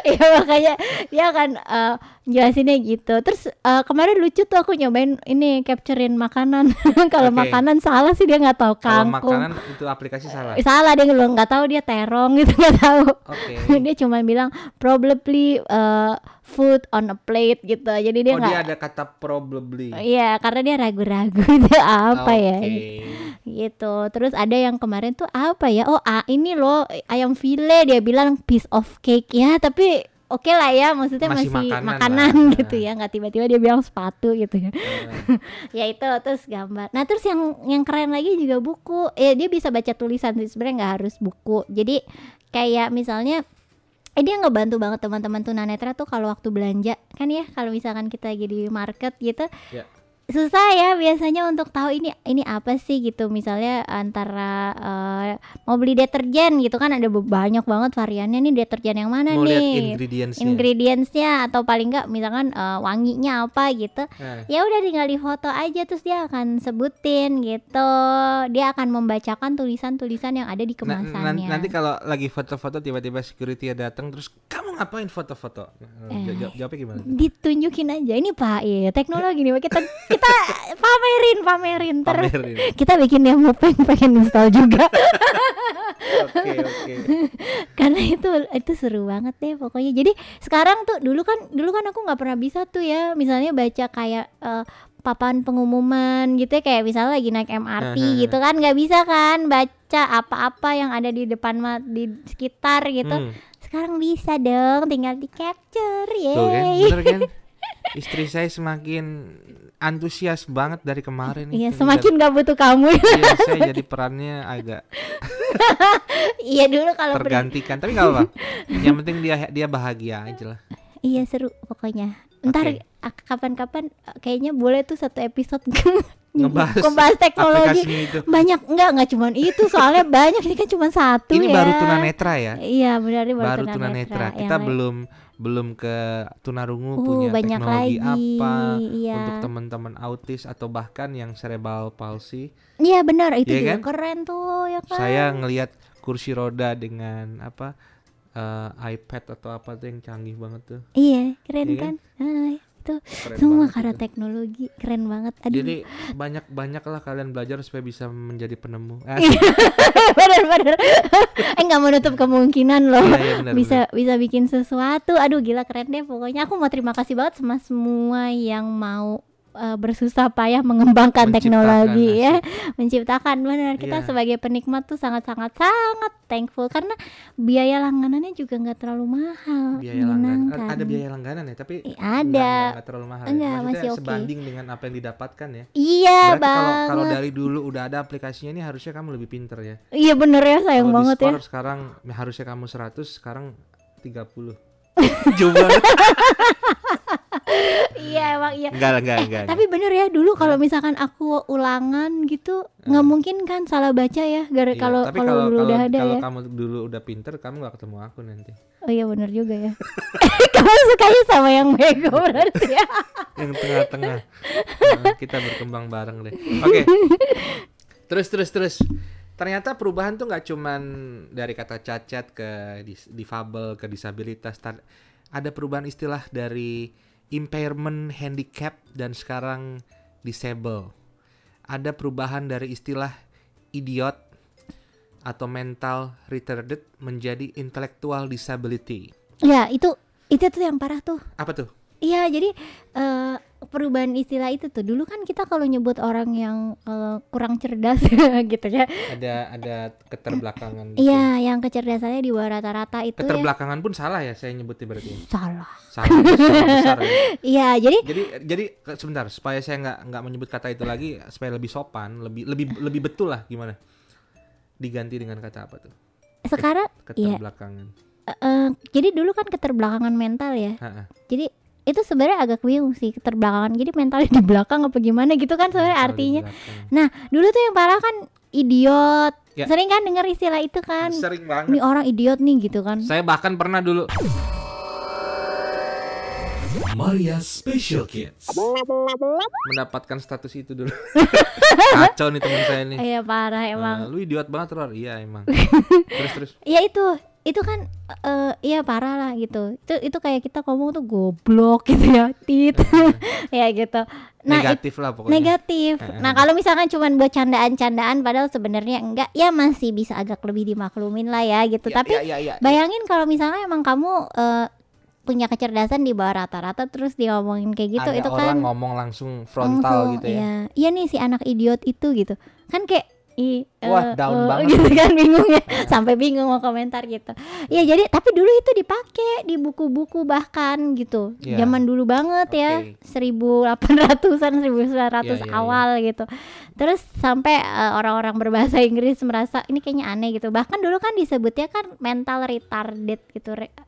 B: ya makanya dia akan eh, jelasinnya gitu terus eh, kemarin lucu tuh aku nyobain ini capturein makanan kalau
A: Oke.
B: makanan salah sih dia nggak tahu
A: Kalau
B: kangkung
A: makanan itu aplikasi salah.
B: Eh, salah dia belum nggak tahu dia terong gitu nggak tahu
A: Oke.
B: dia cuma bilang probably uh, food on a plate gitu jadi dia
A: Oh
B: nggak
A: dia ada kata probably.
B: Iya, karena dia ragu-ragu itu apa ya
A: Oke.
B: gitu. Terus ada yang kemarin tuh apa ya? Oh, ah, ini loh ayam file dia bilang piece of cake ya, tapi oke lah ya, maksudnya
A: Masih
B: masih,
A: makanan
B: makanan,
A: lah.
B: gitu ya, nggak tiba-tiba dia bilang sepatu gitu ya.
A: Eh,
B: ya itu terus gambar. Nah terus yang yang keren lagi juga buku. Ya dia bisa baca tulisan sih sebenarnya nggak harus buku. Jadi kayak misalnya eh dia ngebantu banget teman-teman tunanetra tuh kalau waktu belanja kan ya kalau misalkan kita lagi di market gitu
A: Ya.
B: Susah ya biasanya untuk tahu ini ini apa sih gitu. Misalnya antara eh, mau beli deterjen gitu kan ada banyak banget variannya nih. Deterjen yang mana
A: Mau
B: nih?
A: ingredientsnya.
B: ingredientsnya atau paling nggak misalkan eh, wanginya apa gitu.
A: Nah,
B: ya udah tinggal di foto aja terus dia akan sebutin gitu. Dia akan membacakan tulisan-tulisan yang ada di
A: na-
B: kemasannya.
A: nan- nanti kalau lagi foto-foto tiba-tiba security datang terus kamu ngapain foto-foto? Nah,
B: Eh.
A: jaw- jaw- jawabnya gimana?
B: ditunjukin aja. Ini pak iya teknologi nih kita kita pamerin pamerin. Terus
A: Pamerin.
B: kita bikin demo pengen pengen install juga.
A: Oke oke.
B: karena itu itu seru banget deh pokoknya. Jadi sekarang tuh dulu kan dulu kan aku nggak pernah bisa tuh ya. Misalnya baca kayak eh, papan pengumuman gitu ya. Kayak misalnya lagi naik MRT gitu kan nggak bisa kan baca apa-apa yang ada di depan di sekitar gitu.
A: Hmm,
B: sekarang bisa dong tinggal di capture ya
A: kan, bener kan? Istri saya semakin antusias banget dari kemarin.
B: iya semakin nggak butuh kamu
A: Iya, saya jadi perannya agak
B: iya dulu kalau
A: tergantikan. Tapi nggak apa. Yang penting dia dia bahagia aja lah.
B: iya seru pokoknya ntar kapan-kapan eh, kayaknya boleh tuh satu episode
A: Ngebahas
B: ngebahas teknologi
A: itu.
B: banyak enggak enggak cuman itu soalnya banyak ini kan cuma satu
A: Ini
B: ya
A: baru tunanetra ya.
B: iya benar ini
A: Baru
B: tunanetra
A: tunanetra.
B: Yang
A: Kita
B: lain-
A: belum belum ke tunarungu
B: Uh,
A: punya
B: banyak
A: teknologi
B: lagi,
A: apa
B: iya.
A: untuk teman-teman autis atau bahkan yang cerebral palsy.
B: iya benar itu
A: Iya
B: juga
A: kan?
B: keren tuh ya kan
A: Saya ngelihat kursi roda dengan apa eh, iPad atau apa tuh yang canggih banget tuh.
B: iya keren
A: Iya
B: kan ah, itu
A: Keren
B: semua
A: banget
B: karena
A: itu.
B: teknologi keren banget. Aduh.
A: Jadi banyak-banyak lah kalian belajar supaya bisa menjadi penemu.
B: Bener bener. Eh nggak menutup kemungkinan loh.
A: Iya, iya, benar,
B: bisa bisa bikin sesuatu. Aduh gila keren deh. Pokoknya aku mau terima kasih banget sama semua yang mau eh, bersusah payah mengembangkan teknologi ya menciptakan benar. Kita
A: Iya.
B: sebagai penikmat tuh sangat sangat sangat thankful karena biaya langganannya juga nggak terlalu mahal
A: biaya langganan ada biaya langganan ya tapi
B: Ih,
A: nggak-
B: ada.
A: nggak terlalu mahal ya.
B: Enggak,
A: Maksudnya
B: masih oke.
A: sebanding dengan apa yang didapatkan ya.
B: Iya
A: berarti kalau dari dulu udah ada aplikasinya ini harusnya kamu lebih pinter ya.
B: Iya bener ya sayang
A: kalau
B: banget
A: di
B: ya
A: sekarang harusnya kamu 100 sekarang 30 jauh banget
B: iya emang iya.
A: Enggak lah enggak enggak
B: Tapi bener ya dulu kalau misalkan aku ulangan gitu nggak mungkin kan salah baca ya gara
A: Iya,
B: kalau kalau dulu udah ada
A: kalau
B: ya.
A: kamu dulu udah pinter kamu nggak ketemu aku nanti.
B: Oh iya bener juga ya. Kamu sukanya sama yang bego berarti ya.
A: yang tengah-tengah. Nah, kita berkembang bareng deh. Oke. Terus terus terus. Ternyata perubahan tuh nggak cuman dari kata cacat ke dis- difabel ke disabilitas. Ada perubahan istilah dari impairment handicap dan sekarang disable. Ada perubahan dari istilah idiot atau mental retarded menjadi intellectual disability.
B: Ya itu itu tuh yang parah tuh.
A: apa tuh
B: Iya jadi eh, perubahan istilah itu tuh. Dulu kan kita kalau nyebut orang yang eh, kurang cerdas gitu ya.
A: Ada ada keterbelakangan. gitu.
B: Iya, yang kecerdasannya di bawah rata-rata itu ya
A: Keterbelakangan pun salah ya saya nyebutnya berarti.
B: salah.
A: Salah besar, ya.
B: Iya, jadi
A: Jadi jadi ke- sebentar supaya saya nggak nggak menyebut kata itu lagi supaya lebih sopan, lebih lebih lebih betul lah gimana? Diganti dengan kata apa tuh?
B: sekarang.
A: Keterbelakangan.
B: eh, jadi dulu kan keterbelakangan mental ya.
A: Ha-ha.
B: Jadi itu sebenarnya agak bingung sih keterbelakangan. Jadi mentalnya di belakang apa gimana gitu kan sebenarnya artinya.
A: belakang.
B: Dulu tuh yang parah kan idiot.
A: Ya.
B: Sering kan dengar istilah itu kan.
A: Sering banget.
B: Ini orang idiot nih gitu kan.
A: Saya bahkan pernah dulu
C: Maria Special Kids.
A: mendapatkan status itu dulu. Kacau nih teman saya nih.
B: Iya parah emang.
A: Eh, lu idiot banget Ror. Iya emang. terus terus.
B: Ya itu, itu kan eh iya parah lah gitu. Itu itu kayak kita ngomong tuh goblok gitu ya, tit. ya gitu. Nah, it-
A: Negatif lah pokoknya.
B: negatif.
A: Eh,
B: Nah, kalau misalkan cuman buat candaan-candaan padahal sebenarnya enggak, ya masih bisa agak lebih dimaklumin lah ya gitu.
A: Ya,
B: Tapi
A: ya, ya, ya, ya.
B: bayangin kalau misalnya emang kamu eh, punya kecerdasan di bawah rata-rata terus diomongin kayak gitu
A: Ada
B: itu
A: orang
B: kan
A: ngomong langsung frontal
B: langsung,
A: gitu ya.
B: Iya. Iya nih si anak idiot itu gitu. Kan kayak i,
A: Wah,
B: eh,
A: down
B: eh,
A: banget
B: gitu kan bingung ya. Sampai bingung mau komentar gitu. Iya, jadi tapi dulu itu dipakai di buku-buku bahkan gitu.
A: Iya.
B: Zaman dulu banget ya.
A: Oke.
B: 1800-an 1900
A: Iya, iya, iya.
B: awal gitu. Terus sampai eh, orang-orang berbahasa Inggris merasa ini kayaknya aneh gitu. Bahkan dulu kan disebutnya kan mental retarded gitu. Re-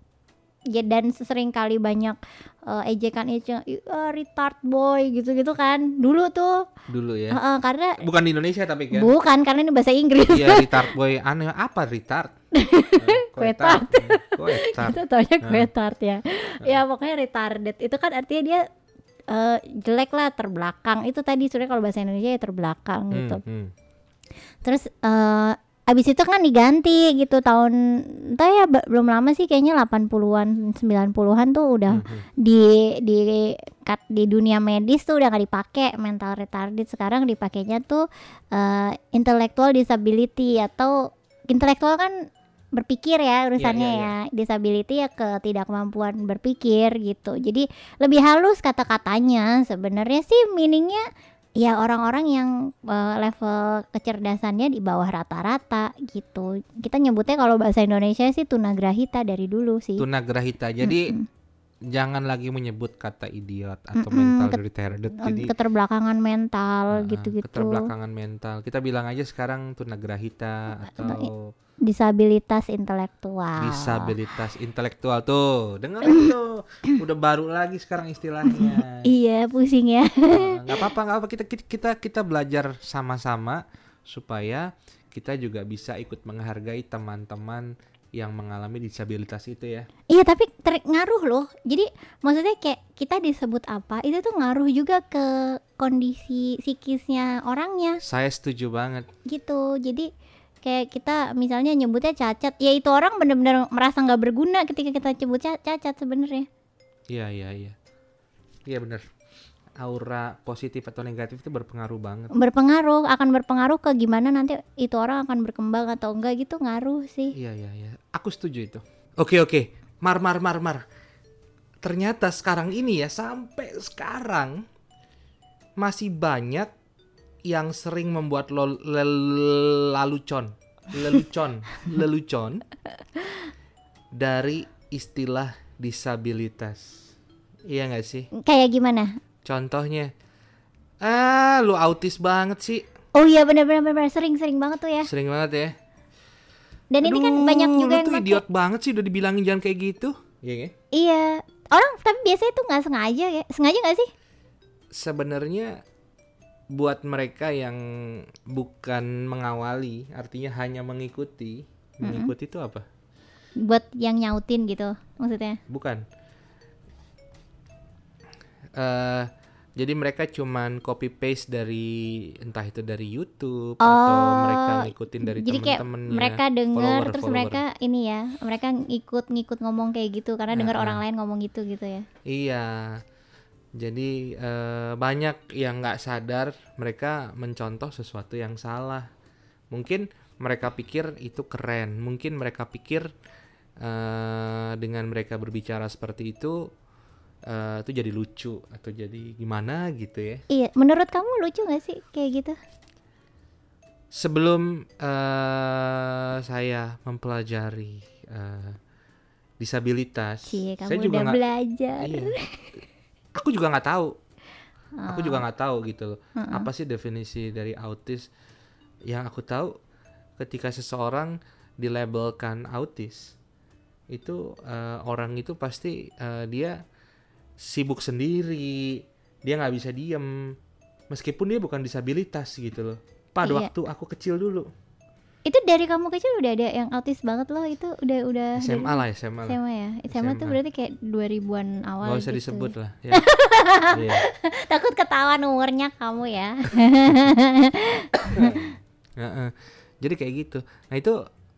B: ya dan sering kali banyak eh, ejekan ejekan retard boy gitu-gitu kan dulu tuh
A: Dulu ya.
B: Heeh, karena
A: Bukan di Indonesia tapi kan.
B: bukan karena ini bahasa Inggris
A: Iya retard boy aneh apa retard?
B: Kue
A: tart. Kue tart.
B: itu taunya
A: Nah.
B: gue tart ya ya pokoknya retarded itu kan artinya dia eh, jelek lah terbelakang itu tadi sebenarnya kalau bahasa Indonesia ya terbelakang
A: Hmm,
B: gitu
A: hmm.
B: terus eh abis itu kan diganti gitu tahun entah ya belum lama sih kayaknya 80-an 90-an tuh udah
A: Hmm, hmm.
B: di di kat- di dunia medis tuh udah gak dipakai mental retarded sekarang dipakainya tuh eh, intellectual disability atau intelektual kan berpikir ya urusannya
A: iya,
B: ya disability ya ketidakmampuan berpikir gitu. Jadi lebih halus kata-katanya. Sebenarnya sih meaningnya ya orang-orang yang eh, level kecerdasannya di bawah rata-rata gitu kita nyebutnya kalau bahasa Indonesia sih tunagrahita dari dulu sih
A: Tunagrahita. Jadi
B: Mm-mm.
A: jangan lagi menyebut kata idiot atau
B: Mm-mm,
A: mental
B: ket-
A: retarded. Jadi
B: keterbelakangan mental gitu-gitu
A: keterbelakangan mental. Kita bilang aja sekarang tunagrahita atau
B: disabilitas intelektual.
A: Disabilitas intelektual tuh. Dengerin tuh. Udah baru lagi sekarang istilahnya.
B: iya pusing ya.
A: Nah, nggak apa-apa nggak apa kita kita kita kita belajar sama-sama supaya kita juga bisa ikut menghargai teman-teman yang mengalami disabilitas itu ya.
B: Iya tapi ter- ngaruh loh. Jadi maksudnya kayak kita disebut apa itu tuh ngaruh juga ke kondisi psikisnya orangnya.
A: Saya setuju banget.
B: Gitu. Jadi kayak kita misalnya nyebutnya cacat ya itu orang benar-benar merasa nggak berguna ketika kita ca- cacat sebenarnya.
A: Iya iya iya. Iya bener. Aura positif atau negatif itu berpengaruh banget.
B: Berpengaruh akan berpengaruh ke gimana nanti itu orang akan berkembang atau enggak gitu ngaruh sih.
A: Iya iya iya. Aku setuju itu. Oke oke. Mar mar mar mar. Ternyata sekarang ini ya sampai sekarang masih banyak yang sering membuat lo lel- lalucon lelucon lelucon dari istilah disabilitas. Iya nggak sih?
B: Kayak gimana?
A: Contohnya ah lu autis banget sih.
B: Oh iya benar-benar benar sering sering banget tuh ya.
A: Sering banget ya.
B: Dan ini kan
A: Aduh,
B: banyak juga yang
A: tuh idiot banget sih udah dibilangin jangan kayak gitu. Iya kan
B: Iya, orang tapi biasanya tuh nggak sengaja ya. Sengaja nggak sih?
A: sebenarnya buat mereka yang bukan mengawali artinya hanya mengikuti mengikuti itu apa
B: Buat yang nyautin gitu, maksudnya.
A: bukan eh jadi mereka cuman copy paste dari entah itu dari YouTube atau
B: Oh,
A: mereka ngikutin dari
B: Jadi kayak
A: temen-temennya
B: mereka dengar
A: follower,
B: terus
A: follower.
B: mereka ini ya, mereka ngikut ngikut ngomong kayak gitu karena dengar
A: Nah,
B: orang lain ngomong gitu gitu ya.
A: Iya. Jadi eh, banyak yang nggak sadar mereka mencontoh sesuatu yang salah. Mungkin mereka pikir itu keren. Mungkin mereka pikir eh, dengan mereka berbicara seperti itu eh, itu jadi lucu atau jadi gimana gitu ya.
B: Iya, menurut kamu lucu gak sih kayak gitu?
A: Sebelum eh, saya mempelajari eh, disabilitas,
B: Cie,
A: saya
B: kamu
A: juga
B: udah
A: nggak
B: belajar.
A: Iya. Aku juga nggak tahu. Aku juga nggak tahu gitu loh. Apa sih definisi dari autis? Yang aku tahu ketika seseorang dilabelkan autis itu eh, orang itu pasti eh, dia sibuk sendiri, dia nggak bisa diem, meskipun dia bukan disabilitas gitu loh. Pada
B: Iya.
A: waktu aku kecil dulu,
B: Itu dari kamu kecil udah ada yang autis banget loh, itu udah udah
A: SMA
B: dari-
A: lah SMA lah.
B: SMA ya. SMA, tuh
A: SMA.
B: berarti kayak 2000-an awal
A: Gak usah
B: gitu.
A: disebut lah. Ya. Iya.
B: Takut ketahuan umurnya kamu ya.
A: Heeh. Jadi kayak gitu. Nah itu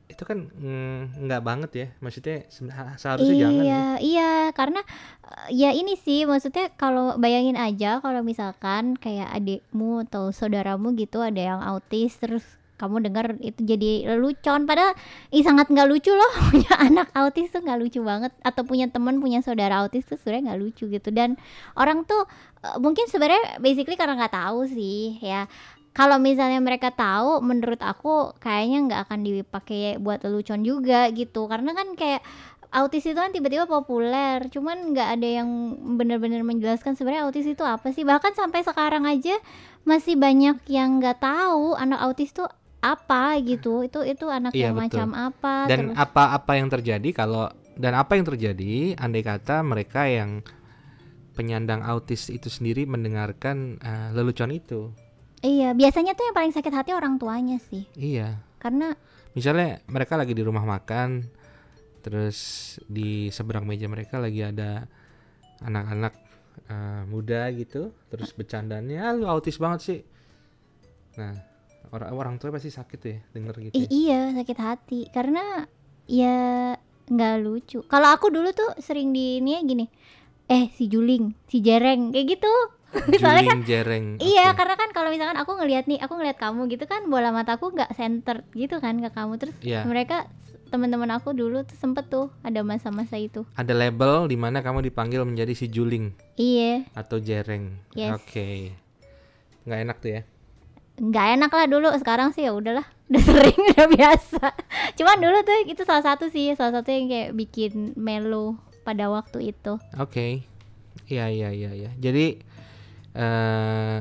A: itu kan mm, nggak banget ya. Maksudnya se- seharusnya
B: iya,
A: jangan. ya.
B: iya, karena eh, ya ini sih maksudnya kalau bayangin aja kalau misalkan kayak adikmu atau saudaramu gitu ada yang autis terus kamu dengar itu jadi lelucon. Padahal ih sangat nggak lucu loh punya anak autis tuh nggak lucu banget. Atau punya teman punya saudara autis tuh sebenarnya nggak lucu gitu. Dan orang tuh eh, mungkin sebenarnya basically karena nggak tahu sih ya. Kalau misalnya mereka tahu menurut aku kayaknya nggak akan dipakai buat lelucon juga gitu. Karena kan kayak autis itu kan tiba-tiba populer. Cuman nggak ada yang benar-benar menjelaskan sebenarnya autis itu apa sih. Bahkan sampai sekarang aja masih banyak yang nggak tahu anak autis tuh apa gitu itu itu anak
A: Iya,
B: yang
A: betul.
B: macam apa
A: Dan
B: terus
A: apa-apa yang terjadi kalau dan apa yang terjadi andai kata mereka yang penyandang autis itu sendiri mendengarkan eh, lelucon itu.
B: iya biasanya tuh yang paling sakit hati orang tuanya sih
A: Iya.
B: karena
A: Misalnya mereka lagi di rumah makan terus di seberang meja mereka lagi ada anak-anak eh, muda gitu terus bercandanya "Ah, lu autis banget sih nah orang orang tua pasti sakit ya denger gitu ya.
B: iya sakit hati karena ya nggak lucu. Kalau aku dulu tuh sering di ini ya gini, eh si Juling, si Jereng kayak gitu. Soalnya kan
A: Juling jereng
B: Iya,
A: oke.
B: karena kan kalau misalkan aku ngelihat nih, aku ngelihat kamu gitu kan bola mataku nggak center gitu kan ke kamu terus
A: Iya.
B: mereka teman-teman aku dulu tuh sempet tuh ada masa-masa itu.
A: ada label di mana kamu dipanggil menjadi si juling
B: Iya,
A: atau jereng
B: Yes.
A: oke nggak enak tuh ya
B: nggak enak lah dulu. Sekarang sih ya udahlah, udah sering udah biasa. Cuman dulu tuh itu salah satu sih, salah satu yang kayak bikin melo pada waktu itu.
A: Oke, iya iya iya iya. Jadi eh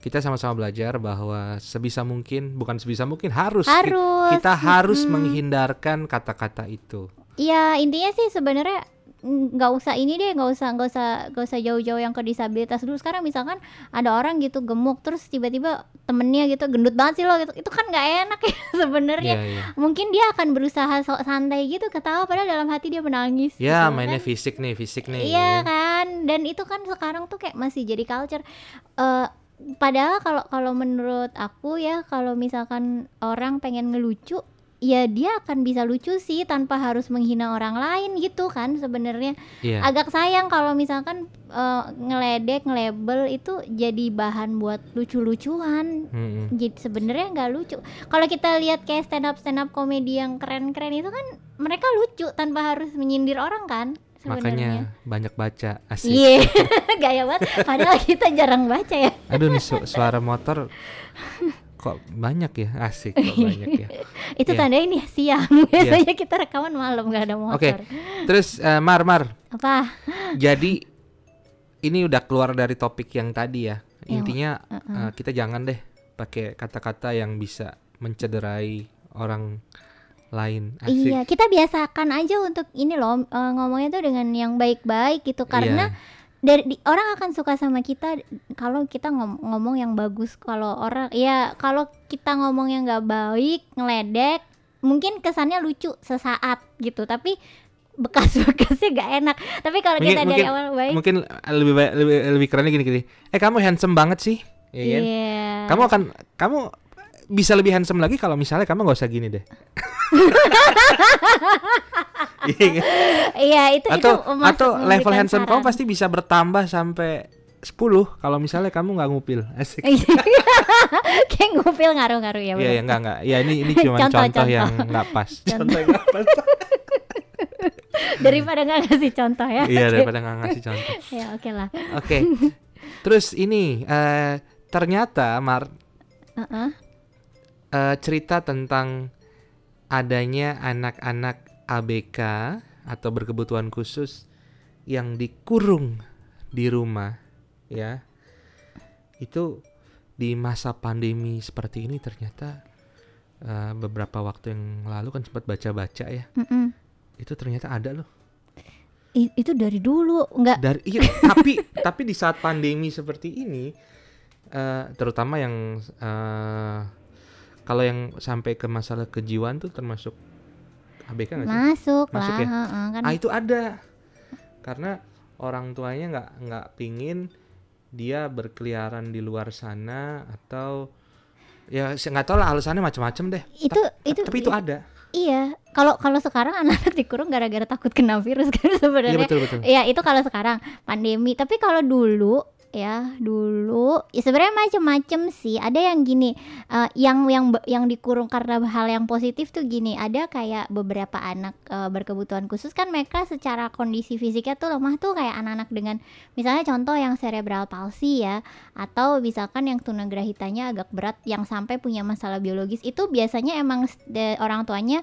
A: kita sama-sama belajar bahwa sebisa mungkin, bukan sebisa mungkin harus, ki-
B: Harus,
A: kita harus
B: mm-mm.
A: menghindarkan kata-kata itu.
B: Iya intinya sih sebenarnya nggak usah ini deh nggak usah nggak usah nggak usah jauh-jauh yang ke disabilitas dulu sekarang misalkan ada orang gitu gemuk terus tiba-tiba temennya gitu gendut banget sih lo gitu itu kan nggak enak ya sebenarnya
A: Iya iya.
B: mungkin dia akan berusaha sok santai gitu ketawa padahal dalam hati dia menangis
A: Ya
B: gitu
A: mainnya
B: kan.
A: fisik nih, fisik nih.
B: iya
A: ya.
B: kan dan itu kan sekarang tuh kayak masih jadi culture Eh, padahal kalau kalau menurut aku ya kalau misalkan orang pengen ngelucu ya dia akan bisa lucu sih tanpa harus menghina orang lain gitu kan sebenarnya.
A: Iya.
B: agak sayang kalau misalkan eh, ngeledek ngelabel itu jadi bahan buat lucu-lucuan.
A: Mm-mm.
B: jadi sebenarnya nggak lucu. Kalau kita lihat kayak stand up stand up komedi yang keren-keren itu kan mereka lucu tanpa harus menyindir orang kan sebenarnya.
A: Makanya banyak baca asik.
B: iya gaya banget. Padahal kita jarang baca ya.
A: Aduh nih su- suara motor kok banyak ya asik kok banyak ya.
B: itu
A: Iya.
B: tanda ini siang biasanya kita rekaman malam nggak ada
A: Oke,
B: motor
A: terus eh, Mar Mar,
B: apa
A: jadi ini udah keluar dari topik yang tadi ya.
B: Yang-
A: Intinya
B: uh-uh.
A: eh, kita jangan deh pakai kata-kata yang bisa mencederai orang lain. Asik.
B: Iya, kita biasakan aja untuk ini loh eh, ngomongnya tuh dengan yang baik-baik gitu karena
A: Iya.
B: Dari di- orang akan suka sama kita kalau kita ngom- ngomong yang bagus. Kalau orang ya kalau kita ngomong yang nggak baik, ngeledek, mungkin kesannya lucu sesaat gitu, tapi bekas-bekasnya gak enak. Tapi kalau
A: Mungkin-
B: kita dari
A: mungkin-
B: awal baik,
A: Mungkin lebih baik- lebih lebih kerennya gini-gini. Eh kamu handsome banget sih. Ya kan?
B: iya.
A: Kamu akan kamu bisa lebih handsome lagi kalau misalnya kamu nggak usah gini deh. Iya kan?
B: Iya, itu
A: atau
B: itu
A: atau level handsome kamu
B: saran.
A: pasti bisa bertambah sampai 10 kalau misalnya kamu nggak ngupil. Asik.
B: Kayak ngupil ngaruh-ngaruh ya.
A: Iya ya enggak enggak. Ya ini ini cuma
B: Contoh,
A: contoh,
B: contoh.
A: yang nggak pas.
B: Contoh.
A: Yang nggak pas.
B: daripada nggak ngasih contoh ya
A: iya daripada nggak ngasih contoh
B: ya oke lah
A: oke terus ini eh, ternyata Mar
B: Heeh.
A: Eh, cerita tentang adanya anak-anak ABK atau berkebutuhan khusus yang dikurung di rumah ya. Itu di masa pandemi seperti ini ternyata eh, beberapa waktu yang lalu kan sempat baca-baca ya.
B: Mm-mm.
A: itu ternyata ada loh.
B: I- itu dari dulu nggak?
A: Dari iya, tapi tapi di saat pandemi seperti ini eh, terutama yang eh, kalau yang sampai ke masalah kejiwaan tuh termasuk ABK nggak sih?
B: masuk,
A: Masuk
B: lah
A: ya?
B: heeh, kan
A: Ah itu ada karena orang tuanya nggak nggak pingin dia berkeliaran di luar sana atau ya nggak tahu lah alasannya macam-macam deh.
B: itu
A: Ta-
B: itu
A: tapi itu ada.
B: iya kalau kalau sekarang anak-anak dikurung gara-gara takut kena virus kan
A: Iya
B: sebenarnya
A: betul betul.
B: Iya itu kalau sekarang pandemi. Tapi kalau dulu ya dulu ya sebenarnya macem-macem sih. Ada yang gini, eh, yang yang yang dikurung karena hal yang positif tuh gini. Ada kayak beberapa anak eh, berkebutuhan khusus kan mereka secara kondisi fisiknya tuh lemah tuh kayak anak-anak dengan misalnya contoh yang cerebral palsy ya, atau misalkan yang tunagrahitanya agak berat, yang sampai punya masalah biologis itu biasanya emang orang tuanya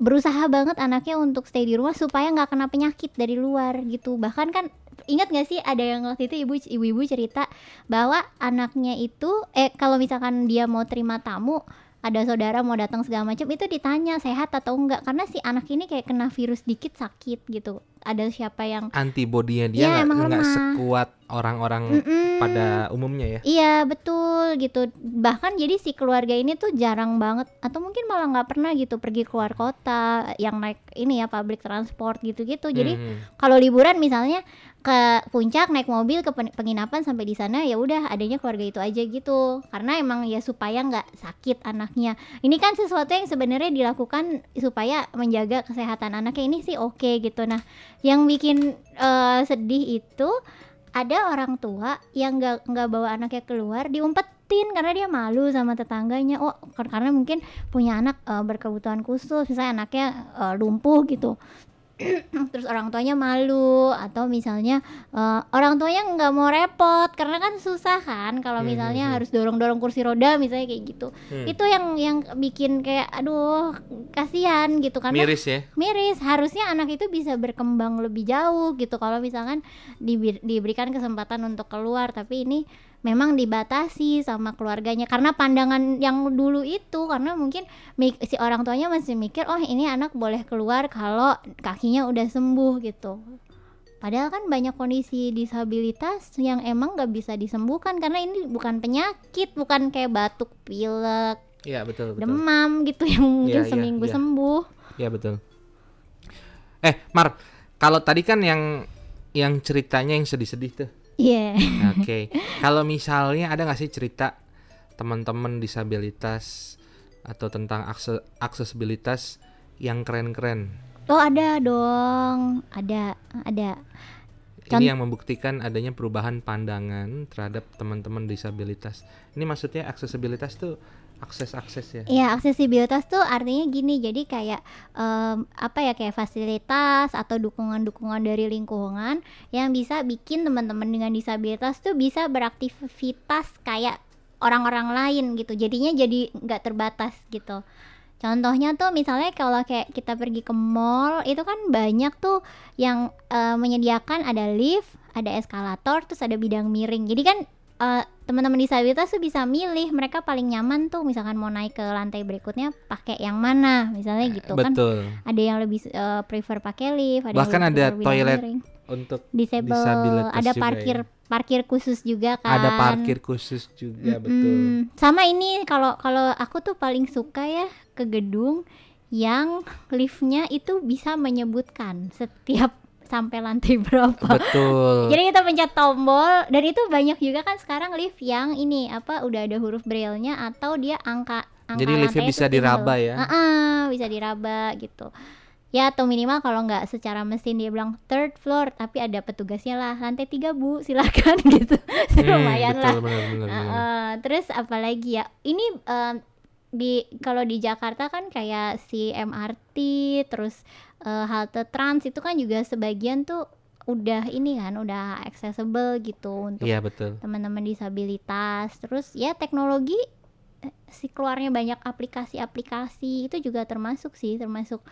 B: berusaha banget anaknya untuk stay di rumah supaya nggak kena penyakit dari luar gitu bahkan kan ingat nggak sih ada yang waktu itu ibu ibu-ibu cerita bahwa anaknya itu eh kalau misalkan dia mau terima tamu ada saudara mau datang segala macam itu ditanya sehat atau enggak karena si anak ini kayak kena virus dikit sakit gitu ada siapa yang
A: Antibodinya dia
B: Iya,
A: nggak sekuat orang-orang
B: Mm-mm.
A: pada umumnya ya.
B: Iya betul gitu bahkan jadi si keluarga ini tuh jarang banget atau mungkin malah nggak pernah gitu pergi keluar kota yang naik ini ya public transport gitu-gitu jadi
A: Mhm.
B: kalau liburan misalnya ke puncak naik mobil ke pen- penginapan sampai di sana ya udah adanya keluarga itu aja gitu. Karena emang ya supaya nggak sakit anaknya. Ini kan sesuatu yang sebenarnya dilakukan supaya menjaga kesehatan anaknya. Ini sih oke gitu. Nah yang bikin eh, sedih itu ada orang tua yang nggak nggak bawa anaknya keluar diumpetin karena dia malu sama tetangganya. Oh kar- karena mungkin punya anak eh, berkebutuhan khusus. Misalnya anaknya eh, lumpuh gitu terus orang tuanya malu atau misalnya eh, orang tuanya nggak mau repot karena kan susah kan kalau
A: Hmm,
B: misalnya
A: hmm, hmm.
B: harus dorong-dorong kursi roda misalnya kayak gitu
A: Hmm.
B: itu yang yang bikin kayak aduh kasihan gitu karena
A: Miris ya.
B: miris harusnya anak itu bisa berkembang lebih jauh gitu kalau misalkan diberikan kesempatan untuk keluar tapi ini memang dibatasi sama keluarganya karena pandangan yang dulu itu karena mungkin si orang tuanya masih mikir oh ini anak boleh keluar kalau kakinya udah sembuh gitu padahal kan banyak kondisi disabilitas yang emang nggak bisa disembuhkan karena ini bukan penyakit bukan kayak batuk pilek
A: Iya betul betul.
B: demam gitu yang mungkin
A: Iya, iya,
B: seminggu
A: iya.
B: sembuh
A: Iya betul. Eh, Mar, kalau tadi kan yang yang ceritanya yang sedih-sedih tuh.
B: Iya
A: Oke. kalau misalnya ada nggak sih cerita teman-teman disabilitas atau tentang akse- aksesibilitas yang keren-keren?
B: Oh ada dong, ada, ada.
A: Ini yang membuktikan adanya perubahan pandangan terhadap teman-teman disabilitas. Ini maksudnya aksesibilitas tuh akses-akses ya.
B: Ya aksesibilitas tuh artinya gini, jadi kayak em, apa ya kayak fasilitas atau dukungan-dukungan dari lingkungan yang bisa bikin teman-teman dengan disabilitas tuh bisa beraktivitas kayak orang-orang lain gitu. Jadinya jadi nggak terbatas gitu. Contohnya tuh misalnya kalau kayak kita pergi ke mall itu kan banyak tuh yang eh, menyediakan ada lift, ada eskalator, terus ada bidang miring. Jadi kan eh, teman-teman disabilitas tuh bisa milih mereka paling nyaman tuh misalkan mau naik ke lantai berikutnya pakai yang mana misalnya gitu kan.
A: Betul.
B: Ada yang lebih eh, prefer pakai lift, ada
A: Bahkan ada toilet
B: miring.
A: Untuk
B: disable, ada
A: juga
B: parkir
A: ya.
B: parkir khusus juga kan.
A: ada parkir khusus juga betul.
B: Mm-mm. Sama ini kalau kalau aku tuh paling suka ya ke gedung yang liftnya itu bisa menyebutkan setiap sampai lantai berapa.
A: Betul.
B: Jadi kita pencet tombol dan itu banyak juga kan sekarang lift yang ini apa udah ada huruf braille-nya atau dia angka angka
A: Jadi liftnya bisa
B: tinggal.
A: diraba ya?
B: Ah-ah, bisa diraba gitu. Ya atau minimal kalau nggak secara mesin dia bilang third floor tapi ada petugasnya lah lantai tiga bu silakan gitu
A: Hmm,
B: lumayan lah
A: betul, benar, benar, benar.
B: Uh, uh, terus apalagi ya ini um, di kalau di Jakarta kan kayak si MRT terus eh, halte trans itu kan juga sebagian tuh udah ini kan udah accessible gitu untuk
A: Iya betul.
B: teman-teman disabilitas terus ya teknologi eh, si keluarnya banyak aplikasi-aplikasi itu juga termasuk sih termasuk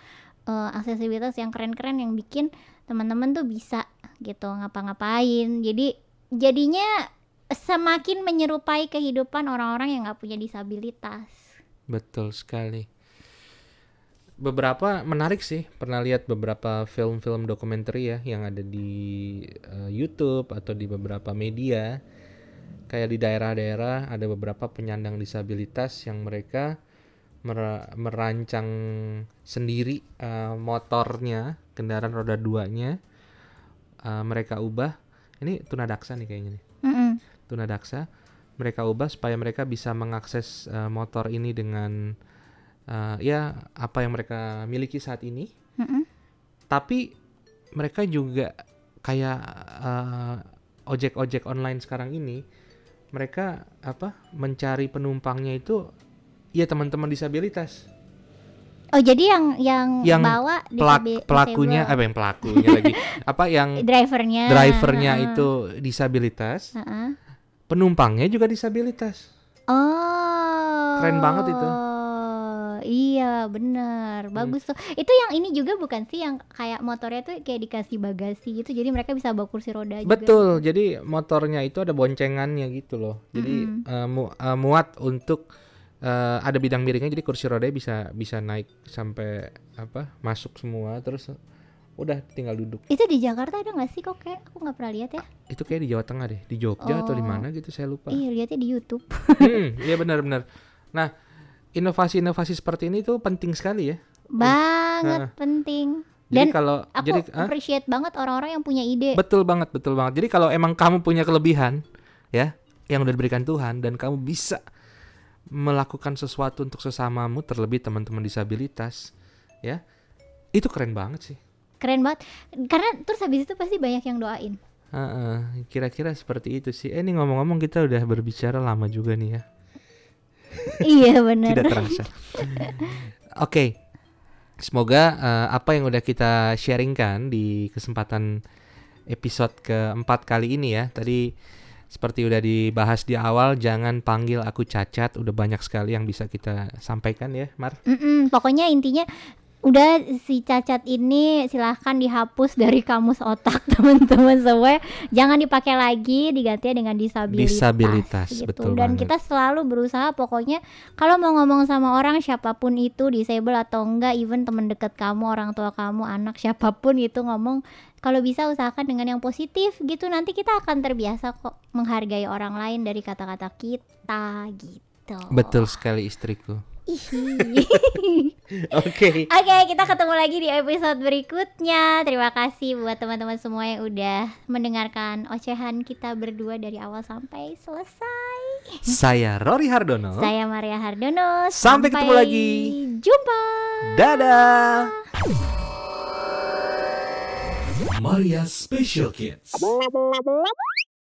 B: eh, aksesibilitas yang keren-keren yang bikin teman-teman tuh bisa gitu ngapa-ngapain jadi jadinya semakin menyerupai kehidupan orang-orang yang nggak punya disabilitas
A: Betul sekali. Beberapa menarik sih, pernah lihat beberapa film-film dokumenter ya yang ada di eh, YouTube atau di beberapa media. Kayak di daerah-daerah ada beberapa penyandang disabilitas yang mereka mer- merancang sendiri eh, motornya, kendaraan roda duanya. Eh, mereka ubah. Ini tunadaksa nih kayaknya nih
B: Mm-mm.
A: tunadaksa mereka ubah supaya mereka bisa mengakses eh, motor ini dengan eh, ya apa yang mereka miliki saat ini
B: Mm-mm.
A: tapi mereka juga kayak eh, ojek-ojek online sekarang ini mereka apa mencari penumpangnya itu ya teman-teman disabilitas
B: oh jadi yang yang,
A: Yang
B: bawa
A: Pelak- pelakunya
B: disable.
A: apa yang pelakunya lagi apa yang
B: drivernya
A: drivernya
B: Heeh.
A: itu disabilitas
B: Heeh.
A: penumpangnya juga disabilitas
B: Oh.
A: Keren banget itu.
B: Iya, bener.
A: Hmm.
B: Bagus tuh. Itu yang ini juga bukan sih yang kayak motornya tuh kayak dikasih bagasi gitu. Jadi mereka bisa bawa kursi roda juga.
A: Betul, jadi motornya itu ada boncengannya gitu loh. Jadi
B: Mm-mm.
A: eh, mu- eh, muat untuk eh, ada bidang miringnya, jadi kursi rodanya bisa bisa naik sampai apa masuk semua, terus udah tinggal duduk.
B: Itu di Jakarta ada nggak sih kok kayak aku nggak pernah lihat ya?
A: Itu kayak di Jawa Tengah deh, di Jogja atau di
B: Oh.
A: mana gitu saya lupa.
B: Iya, lihatnya di YouTube.
A: Hmm, Iya benar-benar. Nah, inovasi-inovasi seperti ini tuh penting sekali ya.
B: Banget penting.
A: Jadi
B: Dan
A: kalau
B: Aku
A: jadi ah,
B: appreciate banget orang-orang yang punya ide.
A: betul banget, betul banget. Jadi kalau emang kamu punya kelebihan ya yang udah diberikan Tuhan dan kamu bisa melakukan sesuatu untuk sesamamu terlebih teman-teman disabilitas ya itu keren banget sih
B: Keren banget. Karena terus habis itu pasti banyak yang doain.
A: Kira-kira seperti itu sih eh ini ngomong-ngomong kita udah berbicara lama juga nih ya
B: iya, bener.
A: tidak terasa. Oke. Semoga eh, apa yang udah kita sharingkan di kesempatan episode keempat kali ini ya. Tadi seperti udah dibahas di awal jangan panggil aku cacat. Udah banyak sekali yang bisa kita sampaikan ya Mar.
B: Mm-mm, pokoknya intinya udah si cacat ini silahkan dihapus dari kamus otak teman-teman semua jangan dipakai lagi diganti dengan disabilitas,
A: Disabilitas,
B: gitu.
A: betul
B: dan
A: banget.
B: kita selalu berusaha pokoknya kalau mau ngomong sama orang siapa pun itu disable atau enggak even teman dekat kamu orang tua kamu anak siapa pun itu ngomong kalau bisa usahakan dengan yang positif gitu nanti kita akan terbiasa kok menghargai orang lain dari kata-kata kita gitu
A: betul sekali istriku. oke
B: Oke, kita ketemu lagi di episode berikutnya. Terima kasih buat teman-teman semua yang udah mendengarkan ocehan kita berdua dari awal sampai selesai.
A: saya Rory Hardono
B: Saya Maria Hardono.
A: Sampai ketemu lagi.
B: Jumpa.
A: dadah
C: Maria Special Kids.